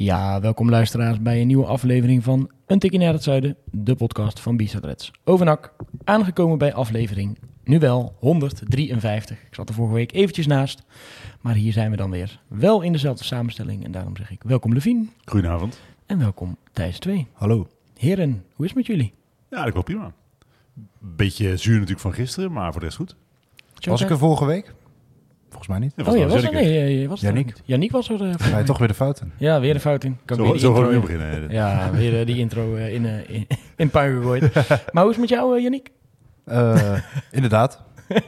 Ja, welkom luisteraars bij een nieuwe aflevering van Een Tikkie naar het Zuiden, de podcast van Bisa Reds. Overnak, aangekomen bij aflevering, nu wel 153. Ik zat er vorige week eventjes naast, maar hier zijn we dan weer. Wel in dezelfde samenstelling en daarom zeg ik welkom Levien Goedenavond. en welkom Thijs 2. Hallo. Heren, hoe is het met jullie? Ja, dat klopt prima. Beetje zuur natuurlijk van gisteren, maar voor de rest goed. Was ik er vorige week? Volgens mij niet. Oh ja, was er? Nee, was er Yannick. niet. Yannick was er. Ga je toch weer de fouten? Ja, weer de fout in. Kan ik weer Zo, zo gewoon weer in- beginnen. Ja, weer eh, die intro eh, in, in, in puin gegooid. maar hoe is het met jou, eh, Yannick? Eh, inderdaad.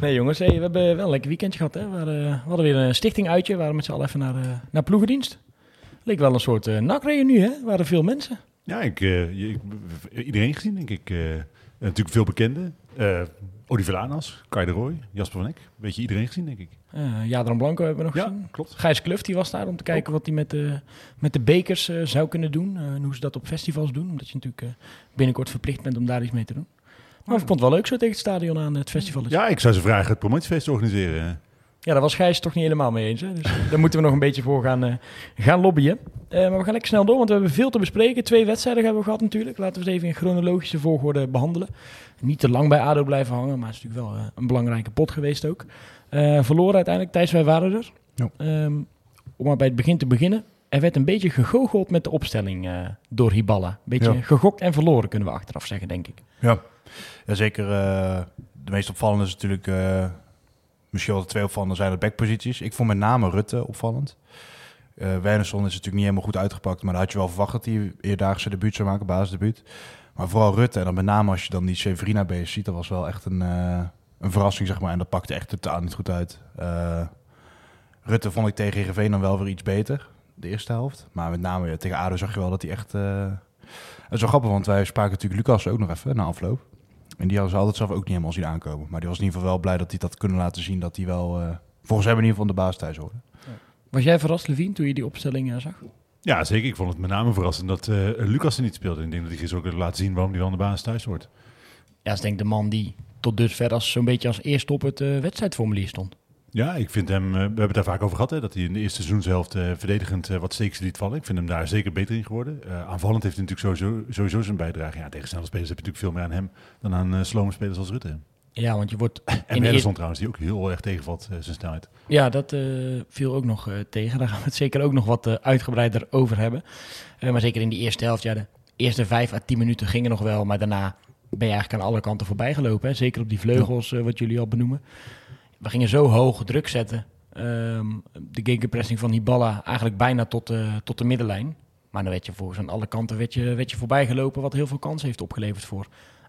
Nee jongens, hey, we hebben wel een lekker weekendje gehad. Hè? We, hadden, we hadden weer een stichting uitje. We waren met z'n allen even naar, naar ploegendienst. Leek wel een soort uh, NAC-reunie, hè? Er waren veel mensen. Ja, ik, eh, ik- iedereen gezien, denk ik. Eh, natuurlijk veel bekenden. Eh Oliver Lanas, Kai de Roy, Jasper van Eck. Beetje iedereen gezien, denk ik. Uh, Jadran Blanco hebben we nog Ja, gezien. klopt. Gijs Kluft die was daar om te kijken wat hij met de, met de bekers eh, zou kunnen doen. eh, en hoe ze dat op festivals doen. Omdat je natuurlijk eh, binnenkort verplicht bent om daar iets mee te doen. Maar ik vond het wel leuk zo tegen het stadion aan het festival. Ja, ik zou ze vragen het promotiefeest te organiseren. Ja, daar was Gijs toch niet helemaal mee eens. Hè? Dus eh, daar moeten we nog een beetje voor gaan, eh, gaan lobbyen. Eh, maar we gaan lekker snel door, want we hebben veel te bespreken. Twee wedstrijden hebben we gehad natuurlijk. Laten we ze even in chronologische volgorde behandelen. Niet te lang bij ADO blijven hangen, maar het is natuurlijk wel een belangrijke pot geweest ook. Verloren uiteindelijk, Thijs, wij waren er. Ja. Ehm, om maar bij het begin te beginnen. Er werd een beetje gegoocheld met de opstelling door Hiballa. Een beetje Ja. gegokt en verloren, kunnen we achteraf zeggen, denk ik. Ja, ja zeker. de meest opvallende is natuurlijk... misschien wel de twee opvallende zijn de backposities. Ik vond met name Rutte opvallend. Wernersson is natuurlijk niet helemaal goed uitgepakt... maar daar had je wel verwacht dat hij eerdaagse debuut zou maken, basisdebuut. Maar vooral Rutte, en dan met name als je dan die Severina bezig ziet... dat was wel echt een, eh, een verrassing, zeg maar. En dat pakte echt totaal niet goed uit. Eh, Rutte vond ik tegen Heerenveen dan wel weer iets beter, de eerste helft. Maar met name tegen ADO zag je wel dat hij echt... dat is wel grappig, want wij spraken natuurlijk Lucas ook nog even na afloop. En die hadden ze altijd zelf ook niet helemaal zien aankomen. Maar die was in ieder geval wel blij dat hij dat kunnen laten zien. Dat hij wel, eh, volgens hem in ieder geval de baas thuis hoorde. Was jij verrast, Levine, toen je die opstelling eh, zag? Ja, zeker. Ik vond het met name verrassend dat eh, Lucas er niet speelde. Ik denk dat hij gisteren ook laten zien waarom hij wel de basis thuis hoort. Ja, dat is denk ik de man die tot dusver als zo'n beetje als eerste op het eh, wedstrijdformulier stond. Ja, ik vind hem, eh, we hebben het daar vaak over gehad, hè, dat hij in de eerste seizoenshelft eh, verdedigend eh, wat steeks liet vallen. Ik vind hem daar zeker beter in geworden. Aanvallend heeft hij natuurlijk sowieso, sowieso zijn bijdrage. Ja, tegen snelle spelers heb je natuurlijk veel meer aan hem dan aan slome spelers als Rutte. Ja, want je wordt En in de Wernersson trouwens, die ook heel erg tegenvalt, zijn snelheid. Ja, dat viel ook nog tegen. Daar gaan we het zeker ook nog wat uitgebreider over hebben. Maar zeker in die eerste helft, ja, de eerste vijf à tien minuten gingen nog wel. Maar daarna ben je eigenlijk aan alle kanten voorbij gelopen. Hè? Zeker op die vleugels, wat jullie al benoemen. We gingen zo hoog druk zetten. Ehm, de gegenpressing van Hiballa eigenlijk bijna tot, eh, tot de middenlijn. Maar dan werd je volgens aan alle kanten werd je, werd je voorbij gelopen. Wat heel veel kansen heeft opgeleverd voor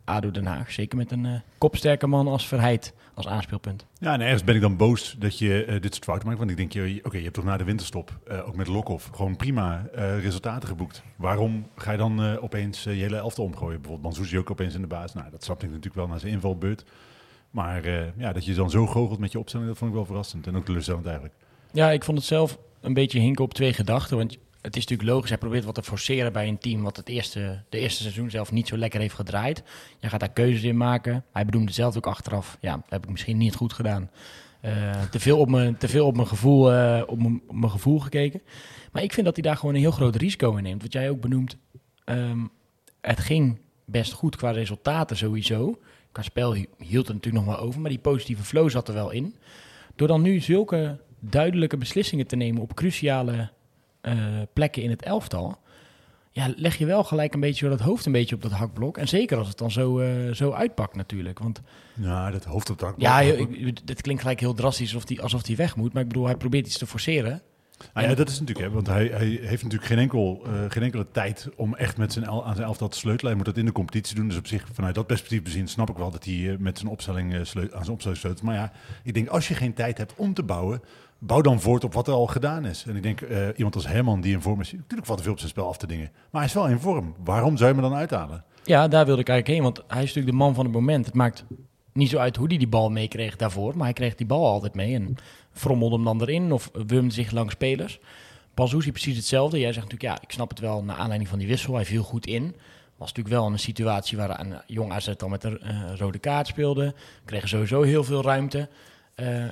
ADO Den Haag. Zeker met een eh, kopsterke man als Verheid als aanspeelpunt. Ja, en ergens ben ik dan boos dat je eh, dit soort fouten maakt. Want ik denk, oké, je hebt toch na de winterstop, eh, ook met Lokhoff, gewoon prima resultaten geboekt. Waarom ga je dan opeens je hele elftal omgooien? Bijvoorbeeld Manzouzi ook opeens in de baas. Nou, dat snapte ik natuurlijk wel na zijn invalbeurt. Maar eh, ja, dat je dan zo goochelt met je opstelling, dat vond ik wel verrassend. En ook teleurstellend eigenlijk. Ja, ik vond het zelf een beetje hinken op twee gedachten. Want het is natuurlijk logisch, hij probeert wat te forceren bij een team... wat het eerste, de eerste seizoen zelf niet zo lekker heeft gedraaid. Je gaat daar keuzes in maken. Hij bedoelde zelf ook achteraf, ja, dat heb ik misschien niet goed gedaan. Eh, te, veel op mijn, te veel op mijn, gevoel, eh, op, mijn, gevoel gekeken. Maar ik vind dat hij daar gewoon een heel groot risico in neemt. Wat jij ook benoemt, ehm, het ging best goed qua resultaten sowieso. Qua spel hield het natuurlijk nog wel over, maar die positieve flow zat er wel in. Door dan nu zulke duidelijke beslissingen te nemen op cruciale eh, plekken in het elftal, ja, leg je wel gelijk een beetje dat hoofd een beetje op dat hakblok. En zeker als het dan zo, eh, zo uitpakt natuurlijk. Want Ja, dat hoofd op de hak- ja, het klinkt gelijk heel drastisch alsof hij alsof die weg moet. Maar ik bedoel, hij probeert iets te forceren. Nou ja, dat is natuurlijk, hè, want hij, hij heeft natuurlijk geen, enkel, eh, geen enkele tijd om echt met zijn el- aan zijn elftal te sleutelen. Hij moet dat in de competitie doen. Dus op zich, vanuit dat perspectief bezien, snap ik wel dat hij eh, met zijn opstelling eh, aan zijn opstelling sleutelt. Maar ja, ik denk, als je geen tijd hebt om te bouwen, bouw dan voort op wat er al gedaan is. En ik denk, iemand als Herman die in vorm is, natuurlijk valt er veel op zijn spel af te dingen. Maar hij is wel in vorm. Waarom zou je hem dan uithalen? Ja, daar wilde ik eigenlijk heen, want hij is natuurlijk de man van het moment. Het maakt niet zo uit hoe hij die bal meekreeg daarvoor, maar hij kreeg die bal altijd mee frommelde hem dan erin of wurmde zich langs spelers. Banzuzi precies hetzelfde. Jij zegt natuurlijk, ja, ik snap het wel naar aanleiding van die wissel. Hij viel goed in. Was natuurlijk wel een situatie waar een jong AZ al met een eh, rode kaart speelde. Kregen sowieso heel veel ruimte. Eh,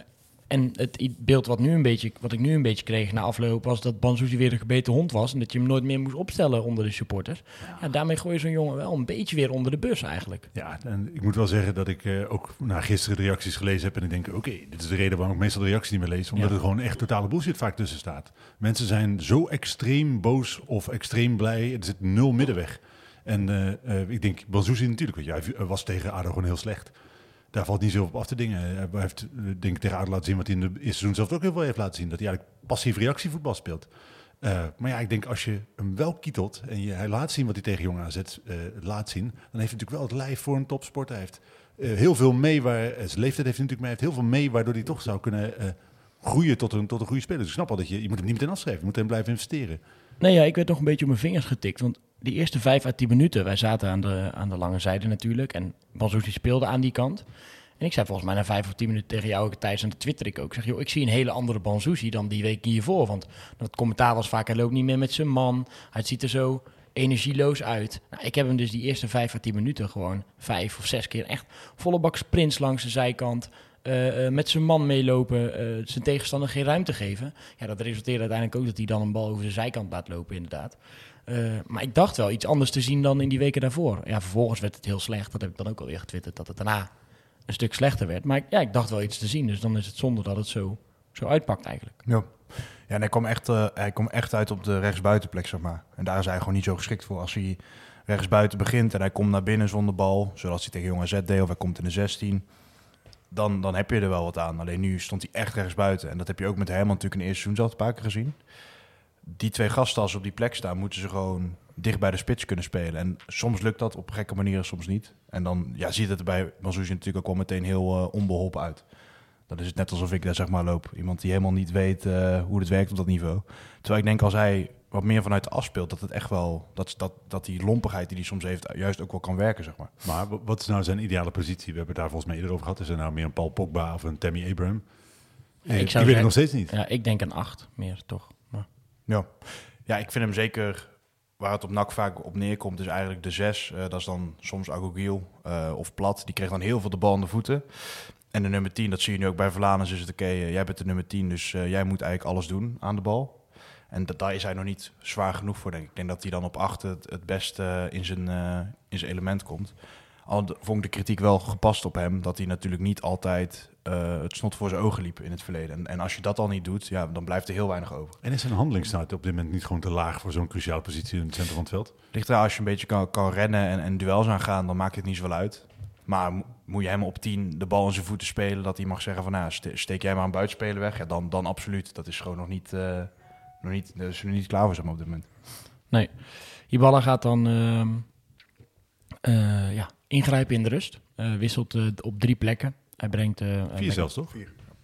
en het beeld wat, nu een beetje, wat ik nu een beetje kreeg na afloop was dat Banzuzi weer een gebeten hond was. En dat je hem nooit meer moest opstellen onder de supporters. Ja, daarmee gooi je zo'n jongen wel een beetje weer onder de bus eigenlijk. Ja, en ik moet wel zeggen dat ik eh, ook na gisteren de reacties gelezen heb. En ik denk, oké, dit is de reden waarom ik meestal de reacties niet meer lees. Omdat Ja. er gewoon echt totale bullshit vaak tussen staat. Mensen zijn zo extreem boos of extreem blij. Er zit nul middenweg. En eh, eh, ik denk, Banzuzi natuurlijk, want jij was tegen ADO gewoon heel slecht. Daar valt niet zo op af te dingen. Hij heeft, eh, denk ik, tegen ADO laten zien wat hij in de eerste seizoen zelf ook heel veel heeft laten zien. Dat hij eigenlijk passief reactievoetbal speelt. Eh, maar ja, ik denk als je hem wel kietelt en je, laat zien wat hij tegen Jong AZ eh, laat zien, dan heeft hij natuurlijk wel het lijf voor een topsport. Hij heeft heel veel mee, waar, zijn leeftijd heeft hij natuurlijk mee, heeft heel veel mee, waardoor hij toch zou kunnen groeien tot een, tot een goede speler. Dus ik snap al dat je, je moet hem niet meteen afschrijven, je moet hem blijven investeren. Nee, ja, ik werd nog een beetje op mijn vingers getikt. Want die eerste vijf à tien minuten, wij zaten aan de, aan de lange zijde natuurlijk. En Banzuzi speelde aan die kant. En ik zei volgens mij na vijf of tien minuten tegen jou, Thijs, en de twitter ik ook. Zeg, joh, ik zie een hele andere Banzuzi dan die week hiervoor. Want het commentaar was vaak, hij loopt niet meer met zijn man. Hij ziet er zo energieloos uit. Nou, ik heb hem dus die eerste vijf à tien minuten gewoon vijf of zes keer echt volle bak sprints langs de zijkant. eh, eh, met zijn man meelopen, eh, zijn tegenstander geen ruimte geven. Ja, dat resulteert uiteindelijk ook dat hij dan een bal over de zijkant laat lopen, inderdaad. Eh, maar ik dacht wel iets anders te zien dan in die weken daarvoor. Ja, vervolgens werd het heel slecht. Dat heb ik dan ook alweer getwitterd, dat het daarna een stuk slechter werd. Maar ja, ik dacht wel iets te zien. Dus dan is het zonde dat het zo, zo uitpakt eigenlijk. Ja. Ja, en hij kwam, echt, eh, hij kwam echt uit op de rechtsbuitenplek, zeg maar. En daar is hij gewoon niet zo geschikt voor. Als hij rechtsbuiten begint en hij komt naar binnen zonder bal, zoals hij tegen Jong Z deed, of hij komt in de 16, dan, dan heb je er wel wat aan. Alleen nu stond hij echt rechtsbuiten. En dat heb je ook met Herman natuurlijk in de eerste seizoen zelf een paar keer gezien. Die twee gasten, als ze op die plek staan, moeten ze gewoon dicht bij de spits kunnen spelen. En soms lukt dat op gekke manieren, soms niet. En dan ja, ziet het er bij Manzouzi natuurlijk ook wel meteen heel eh, onbeholpen uit. Dan is het net alsof ik daar zeg maar loop. Iemand die helemaal niet weet eh, hoe het werkt op dat niveau. Terwijl ik denk als hij wat meer vanuit de as speelt, dat het echt wel, dat, dat, dat die lompigheid die hij soms heeft, juist ook wel kan werken, zeg maar. Maar wa- wat is nou zijn ideale positie? We hebben het daar volgens mij eerder over gehad. Is er nou meer een Paul Pogba of een Tammy Abraham? Ja, ik weet het nog steeds niet. Ja, ik denk een acht meer, toch? Ja. ja, ik vind hem zeker, waar het op NAC vaak op neerkomt, is eigenlijk de zes. Eh, dat is dan soms Agogiel eh of Plat. Die kreeg dan heel veel de bal aan de voeten. En de nummer 10, dat zie je nu ook bij Verlaners, is het oké, eh, jij bent de nummer 10, dus jij moet eigenlijk alles doen aan de bal. En dat, daar is hij nog niet zwaar genoeg voor, denk ik. Ik denk dat hij dan op 8 het, beste in, zijn, in zijn element komt. Al vond ik de kritiek wel gepast op hem, dat hij natuurlijk niet altijd eh, het snot voor zijn ogen liep in het verleden. En, en als je dat al niet doet, ja, dan blijft er heel weinig over. En is zijn handelingssnelheid op dit moment niet gewoon te laag voor zo'n cruciale positie in het centrum van het veld? Ligt er als je een beetje kan, kan rennen en, en duels aangaan, dan maakt het niet zoveel uit. Maar mo- moet je hem op 10 de bal in zijn voeten spelen, dat hij mag zeggen van nou, ste- steek jij maar een buitenspeler weg, ja, dan, dan absoluut. Dat is gewoon nog niet, eh, nog niet, daar is nog niet klaar voor maar, op dit moment. nee. Ibala gaat dan ehm, eh, ja, ingrijpen in de rust. Eh, wisselt op drie plekken. Hij brengt... eh, Vier Mac- zelfs, toch?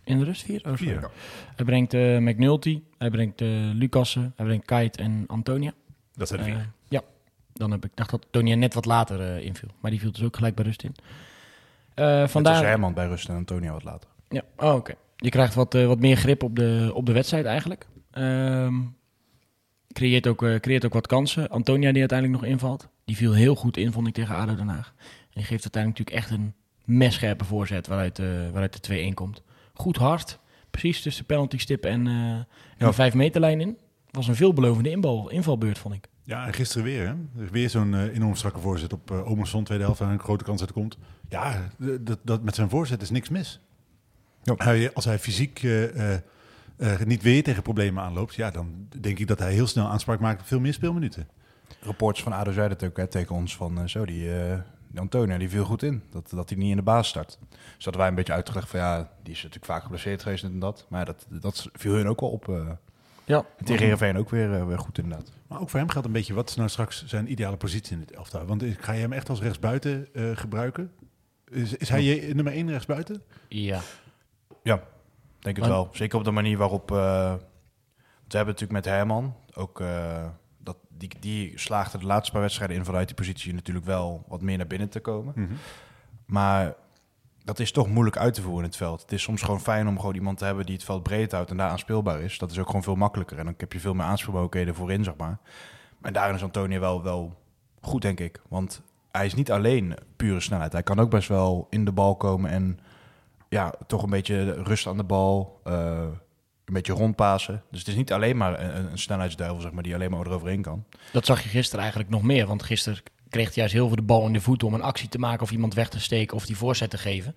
In de rust vier? Oh. Vier. Hij brengt eh McNulty, hij brengt eh Lucassen, hij brengt Kite en Antonia. Dat zijn Eh, vier. ja, dan heb ik dacht dat Antonia net wat later eh, inviel. Maar die viel dus ook gelijk bij rust in. Eh, Vandaar... vandaar... Herman bij rust en Antonia wat later. Ja, oh, oké. Je krijgt wat, eh, wat meer grip op de, op de wedstrijd eigenlijk. Ehm, creëert, ook, eh, creëert ook wat kansen. Antonia die uiteindelijk nog invalt. Die viel heel goed in, vond ik, tegen ADO Den Haag. En die geeft uiteindelijk natuurlijk echt een messcherpe voorzet waaruit, eh, waaruit de 2-1 komt. Goed hard. Precies tussen de penalty stip en, eh en Ja. de 5 meterlijn in. was een veelbelovende inbal, invalbeurt, vond ik. Ja, en gisteren weer, hè? Er is weer zo'n eh, enorm strakke voorzet op uh, Omerson, tweede helft, waar een grote kans uit komt. Ja, dat, dat, met zijn voorzet is niks mis. Ja. Hij, als hij fysiek eh, eh, eh, niet weer tegen problemen aanloopt, ja, dan denk ik dat hij heel snel aanspraak maakt op veel meer speelminuten. Reporters van ADO zeiden het ook hè, tegen ons van zo, die, eh, die viel goed in. Dat, dat hij niet in de baas start. Dus hadden wij een beetje uitgelegd van ja, die is natuurlijk vaak geblesseerd geweest en dat. Maar ja, dat, dat viel hun ook wel op. eh. Ja, Tegen Heerenveen ook weer, eh, weer goed inderdaad. Maar ook voor hem geldt een beetje, wat is nou straks zijn ideale positie in dit elftal? Want ga je hem echt als rechtsbuiten eh gebruiken? Is, is hij je nummer 1 rechtsbuiten? ja. Ja, denk het Maar- wel. Zeker op de manier waarop... eh, we hebben natuurlijk met Herman ook... die, die slaagde de laatste paar wedstrijden in vanuit die positie natuurlijk wel wat meer naar binnen te komen. Mhm. Maar dat is toch moeilijk uit te voeren in het veld. Het is soms gewoon fijn om gewoon iemand te hebben die het veld breed houdt en daar aanspeelbaar is. Dat is ook gewoon veel makkelijker. En dan heb je veel meer aanspeelmogelijkheden voorin, zeg maar. En daarin is Antonio wel, wel goed, denk ik. Want hij is niet alleen pure snelheid. Hij kan ook best wel in de bal komen en ja, toch een beetje rust aan de bal. eh, een beetje rondpasen. Dus het is niet alleen maar een, een snelheidsduivel, zeg maar, die alleen maar eroverheen kan. Dat zag je gisteren eigenlijk nog meer. Want gisteren kreeg hij juist heel veel de bal in de voeten om een actie te maken of iemand weg te steken of die voorzet te geven.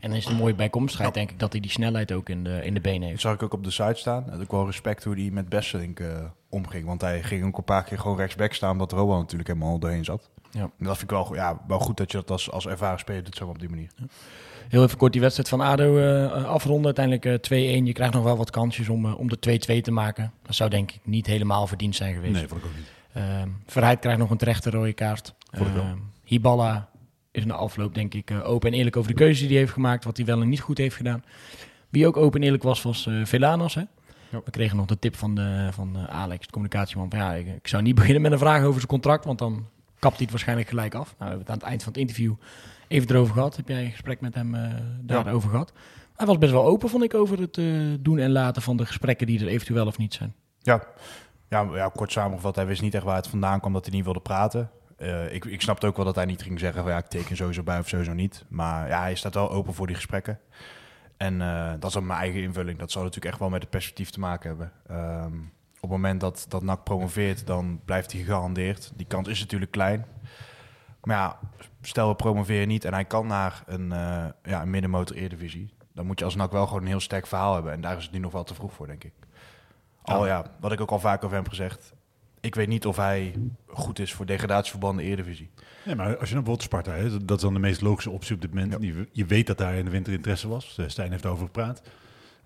En dan is het een mooie bijkomstigheid, denk ik, dat hij die snelheid ook in de, in de benen Dat heeft. zag ik ook op de site staan. Had ook wel respect hoe hij met Besselink eh, omging. Want hij ging ook een paar keer gewoon rechtsback staan, omdat Rowan natuurlijk helemaal doorheen zat. Ja. En dat vind ik wel, ja, wel goed dat je dat als, als ervaren speler doet, zo op die manier. Heel even kort die wedstrijd van ADO eh, afronden. Uiteindelijk eh, 2-1. Je krijgt nog wel wat kansjes om, eh, om de 2-2 te maken. Dat zou denk ik niet helemaal verdiend zijn geweest. Nee, vond ik ook niet. Ehm, Verheid krijgt nog een terechte rode kaart. Ehm, Hiballa is in de afloop denk ik eh, open en eerlijk over de keuze die hij heeft gemaakt. Wat hij wel en niet goed heeft gedaan. Wie ook open en eerlijk was, was eh Velanas. Hè? We kregen nog de tip van, de, van eh, Alex, de communicatieman. Van, ja, ik, ik zou niet beginnen met een vraag over zijn contract, want dan kapt hij het waarschijnlijk gelijk af. Nou, we hebben het aan het eind van het interview even erover gehad. Heb jij een gesprek met hem eh, daarover gehad? Hij was best wel open, vond ik, over het eh, doen en laten van de gesprekken die er eventueel of niet zijn. Ja. Ja, ja, kort samengevat, hij wist niet echt waar het vandaan kwam dat hij niet wilde praten. Eh, ik, ik snapte ook wel dat hij niet ging zeggen van ja, ik teken sowieso bij of sowieso niet. Maar ja, hij staat wel open voor die gesprekken. En dat is dan mijn eigen invulling. Dat zal natuurlijk echt wel met het perspectief te maken hebben. Ehm, op het moment dat, dat NAC promoveert, dan blijft hij gegarandeerd. Die kans is natuurlijk klein. Maar ja, stel we promoveren niet en hij kan naar een, eh ja, een middenmotor Eredivisie. Dan moet je als NAC wel gewoon een heel sterk verhaal hebben. En daar is het nu nog wel te vroeg voor, denk ik. Al ja, wat ik ook al vaak over hem gezegd. Ik weet niet of hij goed is voor degradatieverbanden Eredivisie. Nee, maar als je dan bijvoorbeeld Sparta, hè, dat is dan de meest logische optie op dit moment. Ja. Je, weet dat daar in de winter interesse was. Eh, Stijn heeft erover gepraat.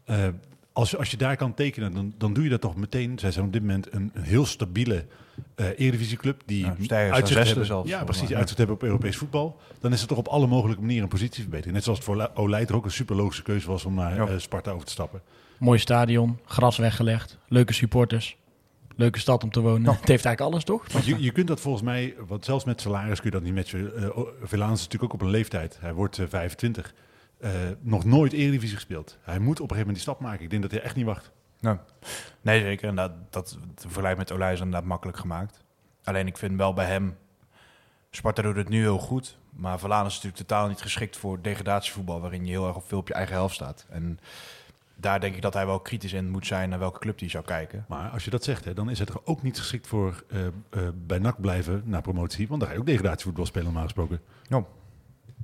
Eh, als, als je daar kan tekenen, dan, dan doe je dat toch meteen. Zij zijn op dit moment een, een heel stabiele eh Eredivisieclub die Ja, uitzicht hebben, zelfs, ja, precies, uitzicht hebben op Europees voetbal. Dan is het toch op alle mogelijke manieren een positieverbetering. Net zoals het voor La- Olij er ook een super logische keuze was om naar Ja. eh, Sparta over te stappen. Mooi stadion, gras weggelegd, leuke supporters, leuke stad om te wonen. Het heeft eigenlijk alles, toch? Want je, je kunt dat volgens mij, want zelfs met salaris kun je dat niet matchen. Uh, Velaan is natuurlijk ook op een leeftijd. Hij wordt eh, 25. Eh, nog nooit Eredivisie gespeeld. Hij moet op een gegeven moment die stap maken. Ik denk dat hij echt niet wacht. Nou, nee, zeker. En dat, dat vergelijk met Olij is inderdaad makkelijk gemaakt. Alleen ik vind wel bij hem... Sparta doet het nu heel goed. Maar Verlaan is natuurlijk totaal niet geschikt voor degradatievoetbal... waarin je heel erg op veel op je eigen helft staat. En daar denk ik dat hij wel kritisch in moet zijn... naar welke club hij zou kijken. Maar als je dat zegt, hè, dan is het er ook niet geschikt voor eh, bij NAC blijven na promotie. Want dan ga je ook degradatievoetbal spelen normaal gesproken.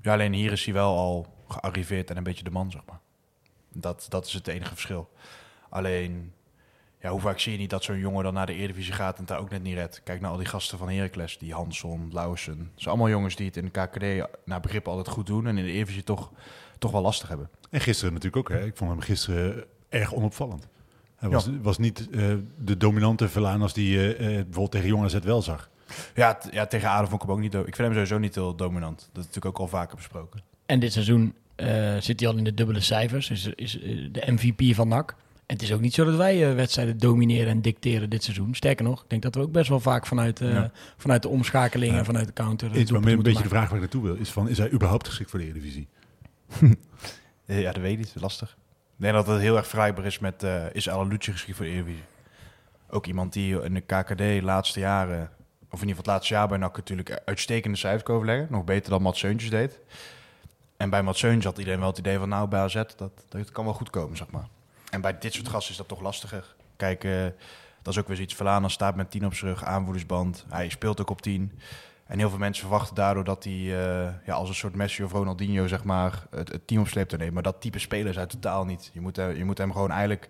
Ja, alleen hier is hij wel al gearriveerd en een beetje de man, zeg maar. Dat, dat is het enige verschil. Alleen, ja, hoe vaak zie je niet dat zo'n jongen dan naar de Eredivisie gaat en het daar ook net niet redt? Kijk naar al die gasten van Heracles, die Hansson, Lausen. Het zijn allemaal jongens die het in de KKD naar begrip altijd goed doen en in de Eredivisie toch, toch wel lastig hebben. En gisteren natuurlijk ook. Hè. Ik vond hem gisteren erg onopvallend. Hij was, was niet eh, de dominante Velaan als die eh, bijvoorbeeld tegen Jong AZ wel zag. Ja, ja tegen Adem vond ik hem ook niet... Ik vind hem sowieso niet heel dominant. Dat is natuurlijk ook al vaker besproken. En dit seizoen eh, zit hij al in de dubbele cijfers. Is, is eh, de MVP van NAC. En het is ook niet zo dat wij eh, wedstrijden domineren en dicteren dit seizoen. Sterker nog, ik denk dat we ook best wel vaak vanuit, eh, Ja. vanuit de omschakeling en vanuit de counter... Iets doelpunten een beetje de vraag waar ik naartoe wil. Is, van, is hij überhaupt geschikt voor de Eredivisie? Eh, Ja, dat weet ik niet. Lastig. Ik denk dat het heel erg vergelijkbaar is met... eh is Alalucci geschikt voor de Eredivisie? Ook iemand die in de KKD de laatste jaren... Of in ieder geval het laatste jaar bij NAC natuurlijk uitstekende cijfers overleggen. Nog beter dan Mats Seuntjes deed. En bij Mats Seuntjes had iedereen wel het idee van... Nou, bij AZ, dat, dat kan wel goed komen, zeg maar. En bij dit soort gasten is dat toch lastiger. Kijk, eh, dat is ook weer zoiets. Verlanen staat met 10 op zijn rug, aanvoerdersband. Hij speelt ook op 10. En heel veel mensen verwachten daardoor dat hij eh, ja, als een soort Messi of Ronaldinho zeg maar, het, het team op sleep te nemen. Maar dat type speler is hij totaal niet. Je moet, eh, je moet hem gewoon eigenlijk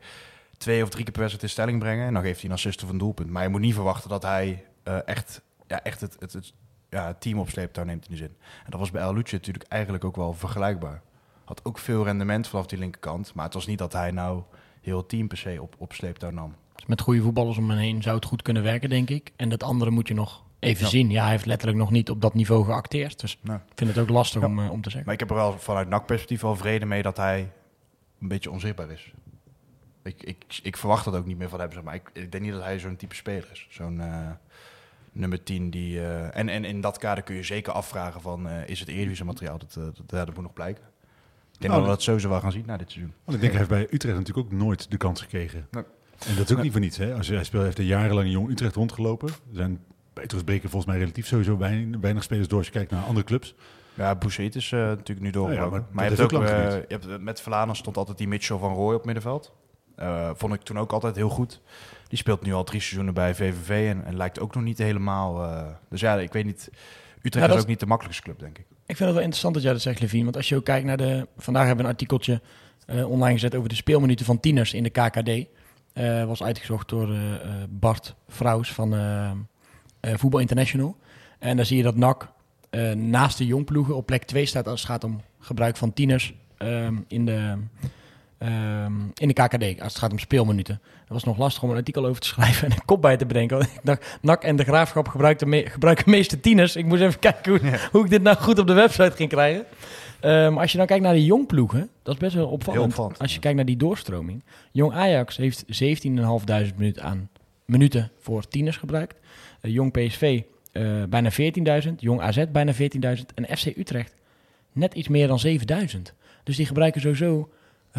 twee of drie keer per wedstrijd in stelling brengen. En dan geeft hij een assist of een doelpunt. Maar je moet niet verwachten dat hij echt, ja, echt het, het, het, ja, het team op sleeptouw neemt in die zin. En dat was bij El natuurlijk eigenlijk ook wel vergelijkbaar. Had ook veel rendement vanaf die linkerkant. Maar het was niet dat hij nou heel het team per se op, op sleeptouw nam. Dus met goede voetballers om hem heen zou het goed kunnen werken, denk ik. En dat andere moet je nog even Ja. zien. Ja, hij heeft letterlijk nog niet op dat niveau geacteerd. Dus Nee. ik vind het ook lastig Ja. om, eh, om te zeggen. Maar ik heb er wel vanuit NAC-perspectief wel vrede mee dat hij een beetje onzichtbaar is. Ik, ik, ik verwacht dat ook niet meer van hem, zeg maar ik, ik denk niet dat hij zo'n type speler is. Zo'n eh, nummer 10 die... eh, en, en in dat kader kun je zeker afvragen van, eh, is het Eredivisie materiaal? Dat, eh, dat, dat moet nog blijken. Ik denk Nou, dat we dat sowieso wel gaan zien na dit seizoen. Want ik denk, hij heeft bij Utrecht natuurlijk ook nooit de kans gekregen. Nee. En dat is ook niet voor niets. Hè? Als hij speelt, heeft er jarenlang in Jong Utrecht rondgelopen. Er zijn bij Utrecht breken volgens mij relatief sowieso weinig, weinig spelers door als je kijkt naar andere clubs. Ja, Boussaïd is natuurlijk nu doorgebroken. Nou ja, maar je hebt ook, ook je hebt, met Verlanen stond altijd die Mitchell van Rooij op middenveld. Eh, vond ik toen ook altijd heel goed. Die speelt nu al drie seizoenen bij VVV en, en lijkt ook nog niet helemaal... eh, dus ja, ik weet niet... Utrecht is ook niet de makkelijkste club, denk ik. Ik vind het wel interessant dat jij dat zegt, Levine. Want als je ook kijkt naar de... Vandaag hebben we een artikeltje eh, online gezet over de speelminuten van tieners in de KKD. Eh was uitgezocht door Bart Vrouws van Voetbal International. En dan zie je dat NAC naast de jongploegen op plek 2 staat als het gaat om gebruik van tieners ehm, in, de, ehm, in de KKD. Als het gaat om speelminuten. Dat was nog lastig om een artikel over te schrijven en een kop bij te bedenken. Want ik dacht, NAC en de Graafschap gebruiken, me gebruiken de meeste tieners. Ik moest even kijken hoe, hoe ik dit nou goed op de website ging krijgen. Ehm, als je dan kijkt naar de jongploegen, dat is best wel opvallend. Als je ja. kijkt naar die doorstroming. Jong Ajax heeft 17.500 minuten aan minuten voor tieners gebruikt. Eh, Jong PSV eh, bijna 14.000. Jong AZ bijna 14.000. En FC Utrecht net iets meer dan 7.000. Dus die gebruiken sowieso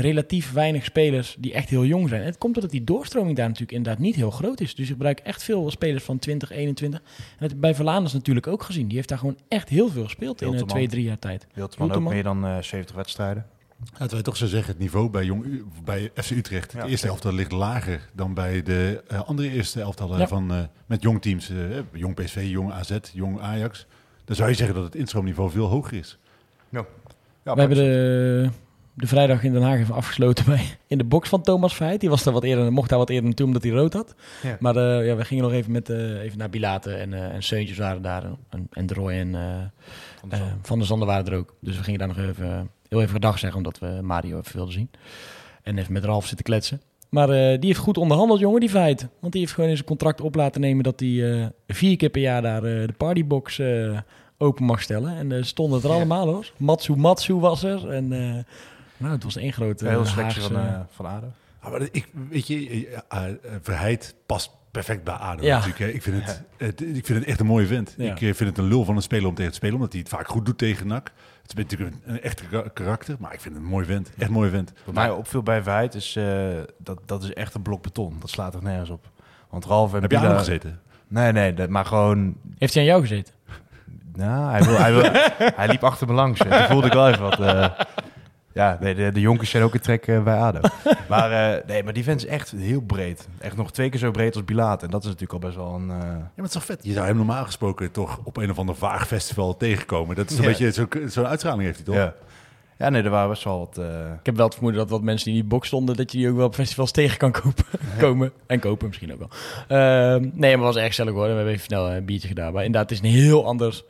relatief weinig spelers die echt heel jong zijn. En het komt omdat die doorstroming daar natuurlijk inderdaad niet heel groot is. Dus je gebruikt echt veel spelers van 20, 21. En dat bij Verlaanders natuurlijk ook gezien. Die heeft daar gewoon echt heel veel gespeeld in uh, Hilterman. twee, drie jaar tijd. Wiltman ook meer dan eh 70 wedstrijden. Laten wij toch zo zeggen, het niveau bij, Jong, U- bij FC Utrecht, Ja, de eerste elftal ligt lager dan bij de eh, andere eerste elftallen Ja. van, eh, met jong teams. eh, jong PSV, jong AZ, jong Ajax. Dan zou je zeggen dat het instroomniveau veel hoger is. Ja, We hebben de, de vrijdag in Den Haag even afgesloten bij, in de box van Thomas Verheid. Die was daar wat eerder, mocht daar wat eerder naartoe omdat hij rood had. Ja. Maar eh, ja, we gingen nog even, met, eh, even naar Bilaten en, eh en Seuntjes waren daar. En, en de Roy en Van de. Van der Zanden waren er ook. Dus we gingen daar nog even, heel even gedag zeggen omdat we Mario even wilden zien. En even met Ralf zitten kletsen. Maar die heeft goed onderhandeld, jongen, die Verheid. Want die heeft gewoon in zijn contract op laten nemen dat hij vier keer per jaar daar de partybox open mag stellen. En er stonden het er Ja. allemaal hoor. Matsu Matsu was er. En nou, het was één grote Een eh, selectie van, eh van ADO. Ah, maar ik, weet je, eh, eh, Verheid past perfect bij ADO Ja. natuurlijk. Hè. Ik, vind het, het- ik vind het echt een mooie vent. Ja. Ik vind het een lul van een speler om tegen te spelen, omdat hij het vaak goed doet tegen NAC. Het is natuurlijk een, een echt ka- karakter, maar ik vind het een mooi vent. Echt een mooie vent. Wat mij opviel bij Verheid is, eh, dat, dat is echt een blok beton. Dat slaat er nergens op. Want Ralf en Heb je aan Bila- hem gezeten? Nee, nee, dat, maar gewoon... Heeft hij aan jou gezeten? Nou, hij, wil, hij, wil, hij liep achter me langs. Toen voelde ik wel even wat... eh, ja, nee, de, de jonkers zijn ook een trek eh, bij ADO. Maar, eh, nee, maar die vent is echt heel breed. Echt nog twee keer zo breed als Bilaat. En dat is natuurlijk al best wel een... eh, Ja, maar het is toch vet. Je zou hem normaal gesproken toch op een of ander vaag festival tegenkomen. Dat is een Ja. beetje zo'n zo'n uitstraling heeft hij toch? ja. ja, nee, er waren best wel wat... Ik heb wel het vermoeden dat wat mensen die in die box stonden, dat je die ook wel op festivals tegen kan kopen. komen. En kopen misschien ook wel. Ehm, nee, maar het was echt gezellig hoor. We hebben even snel een biertje gedaan. Maar inderdaad, het is een heel ander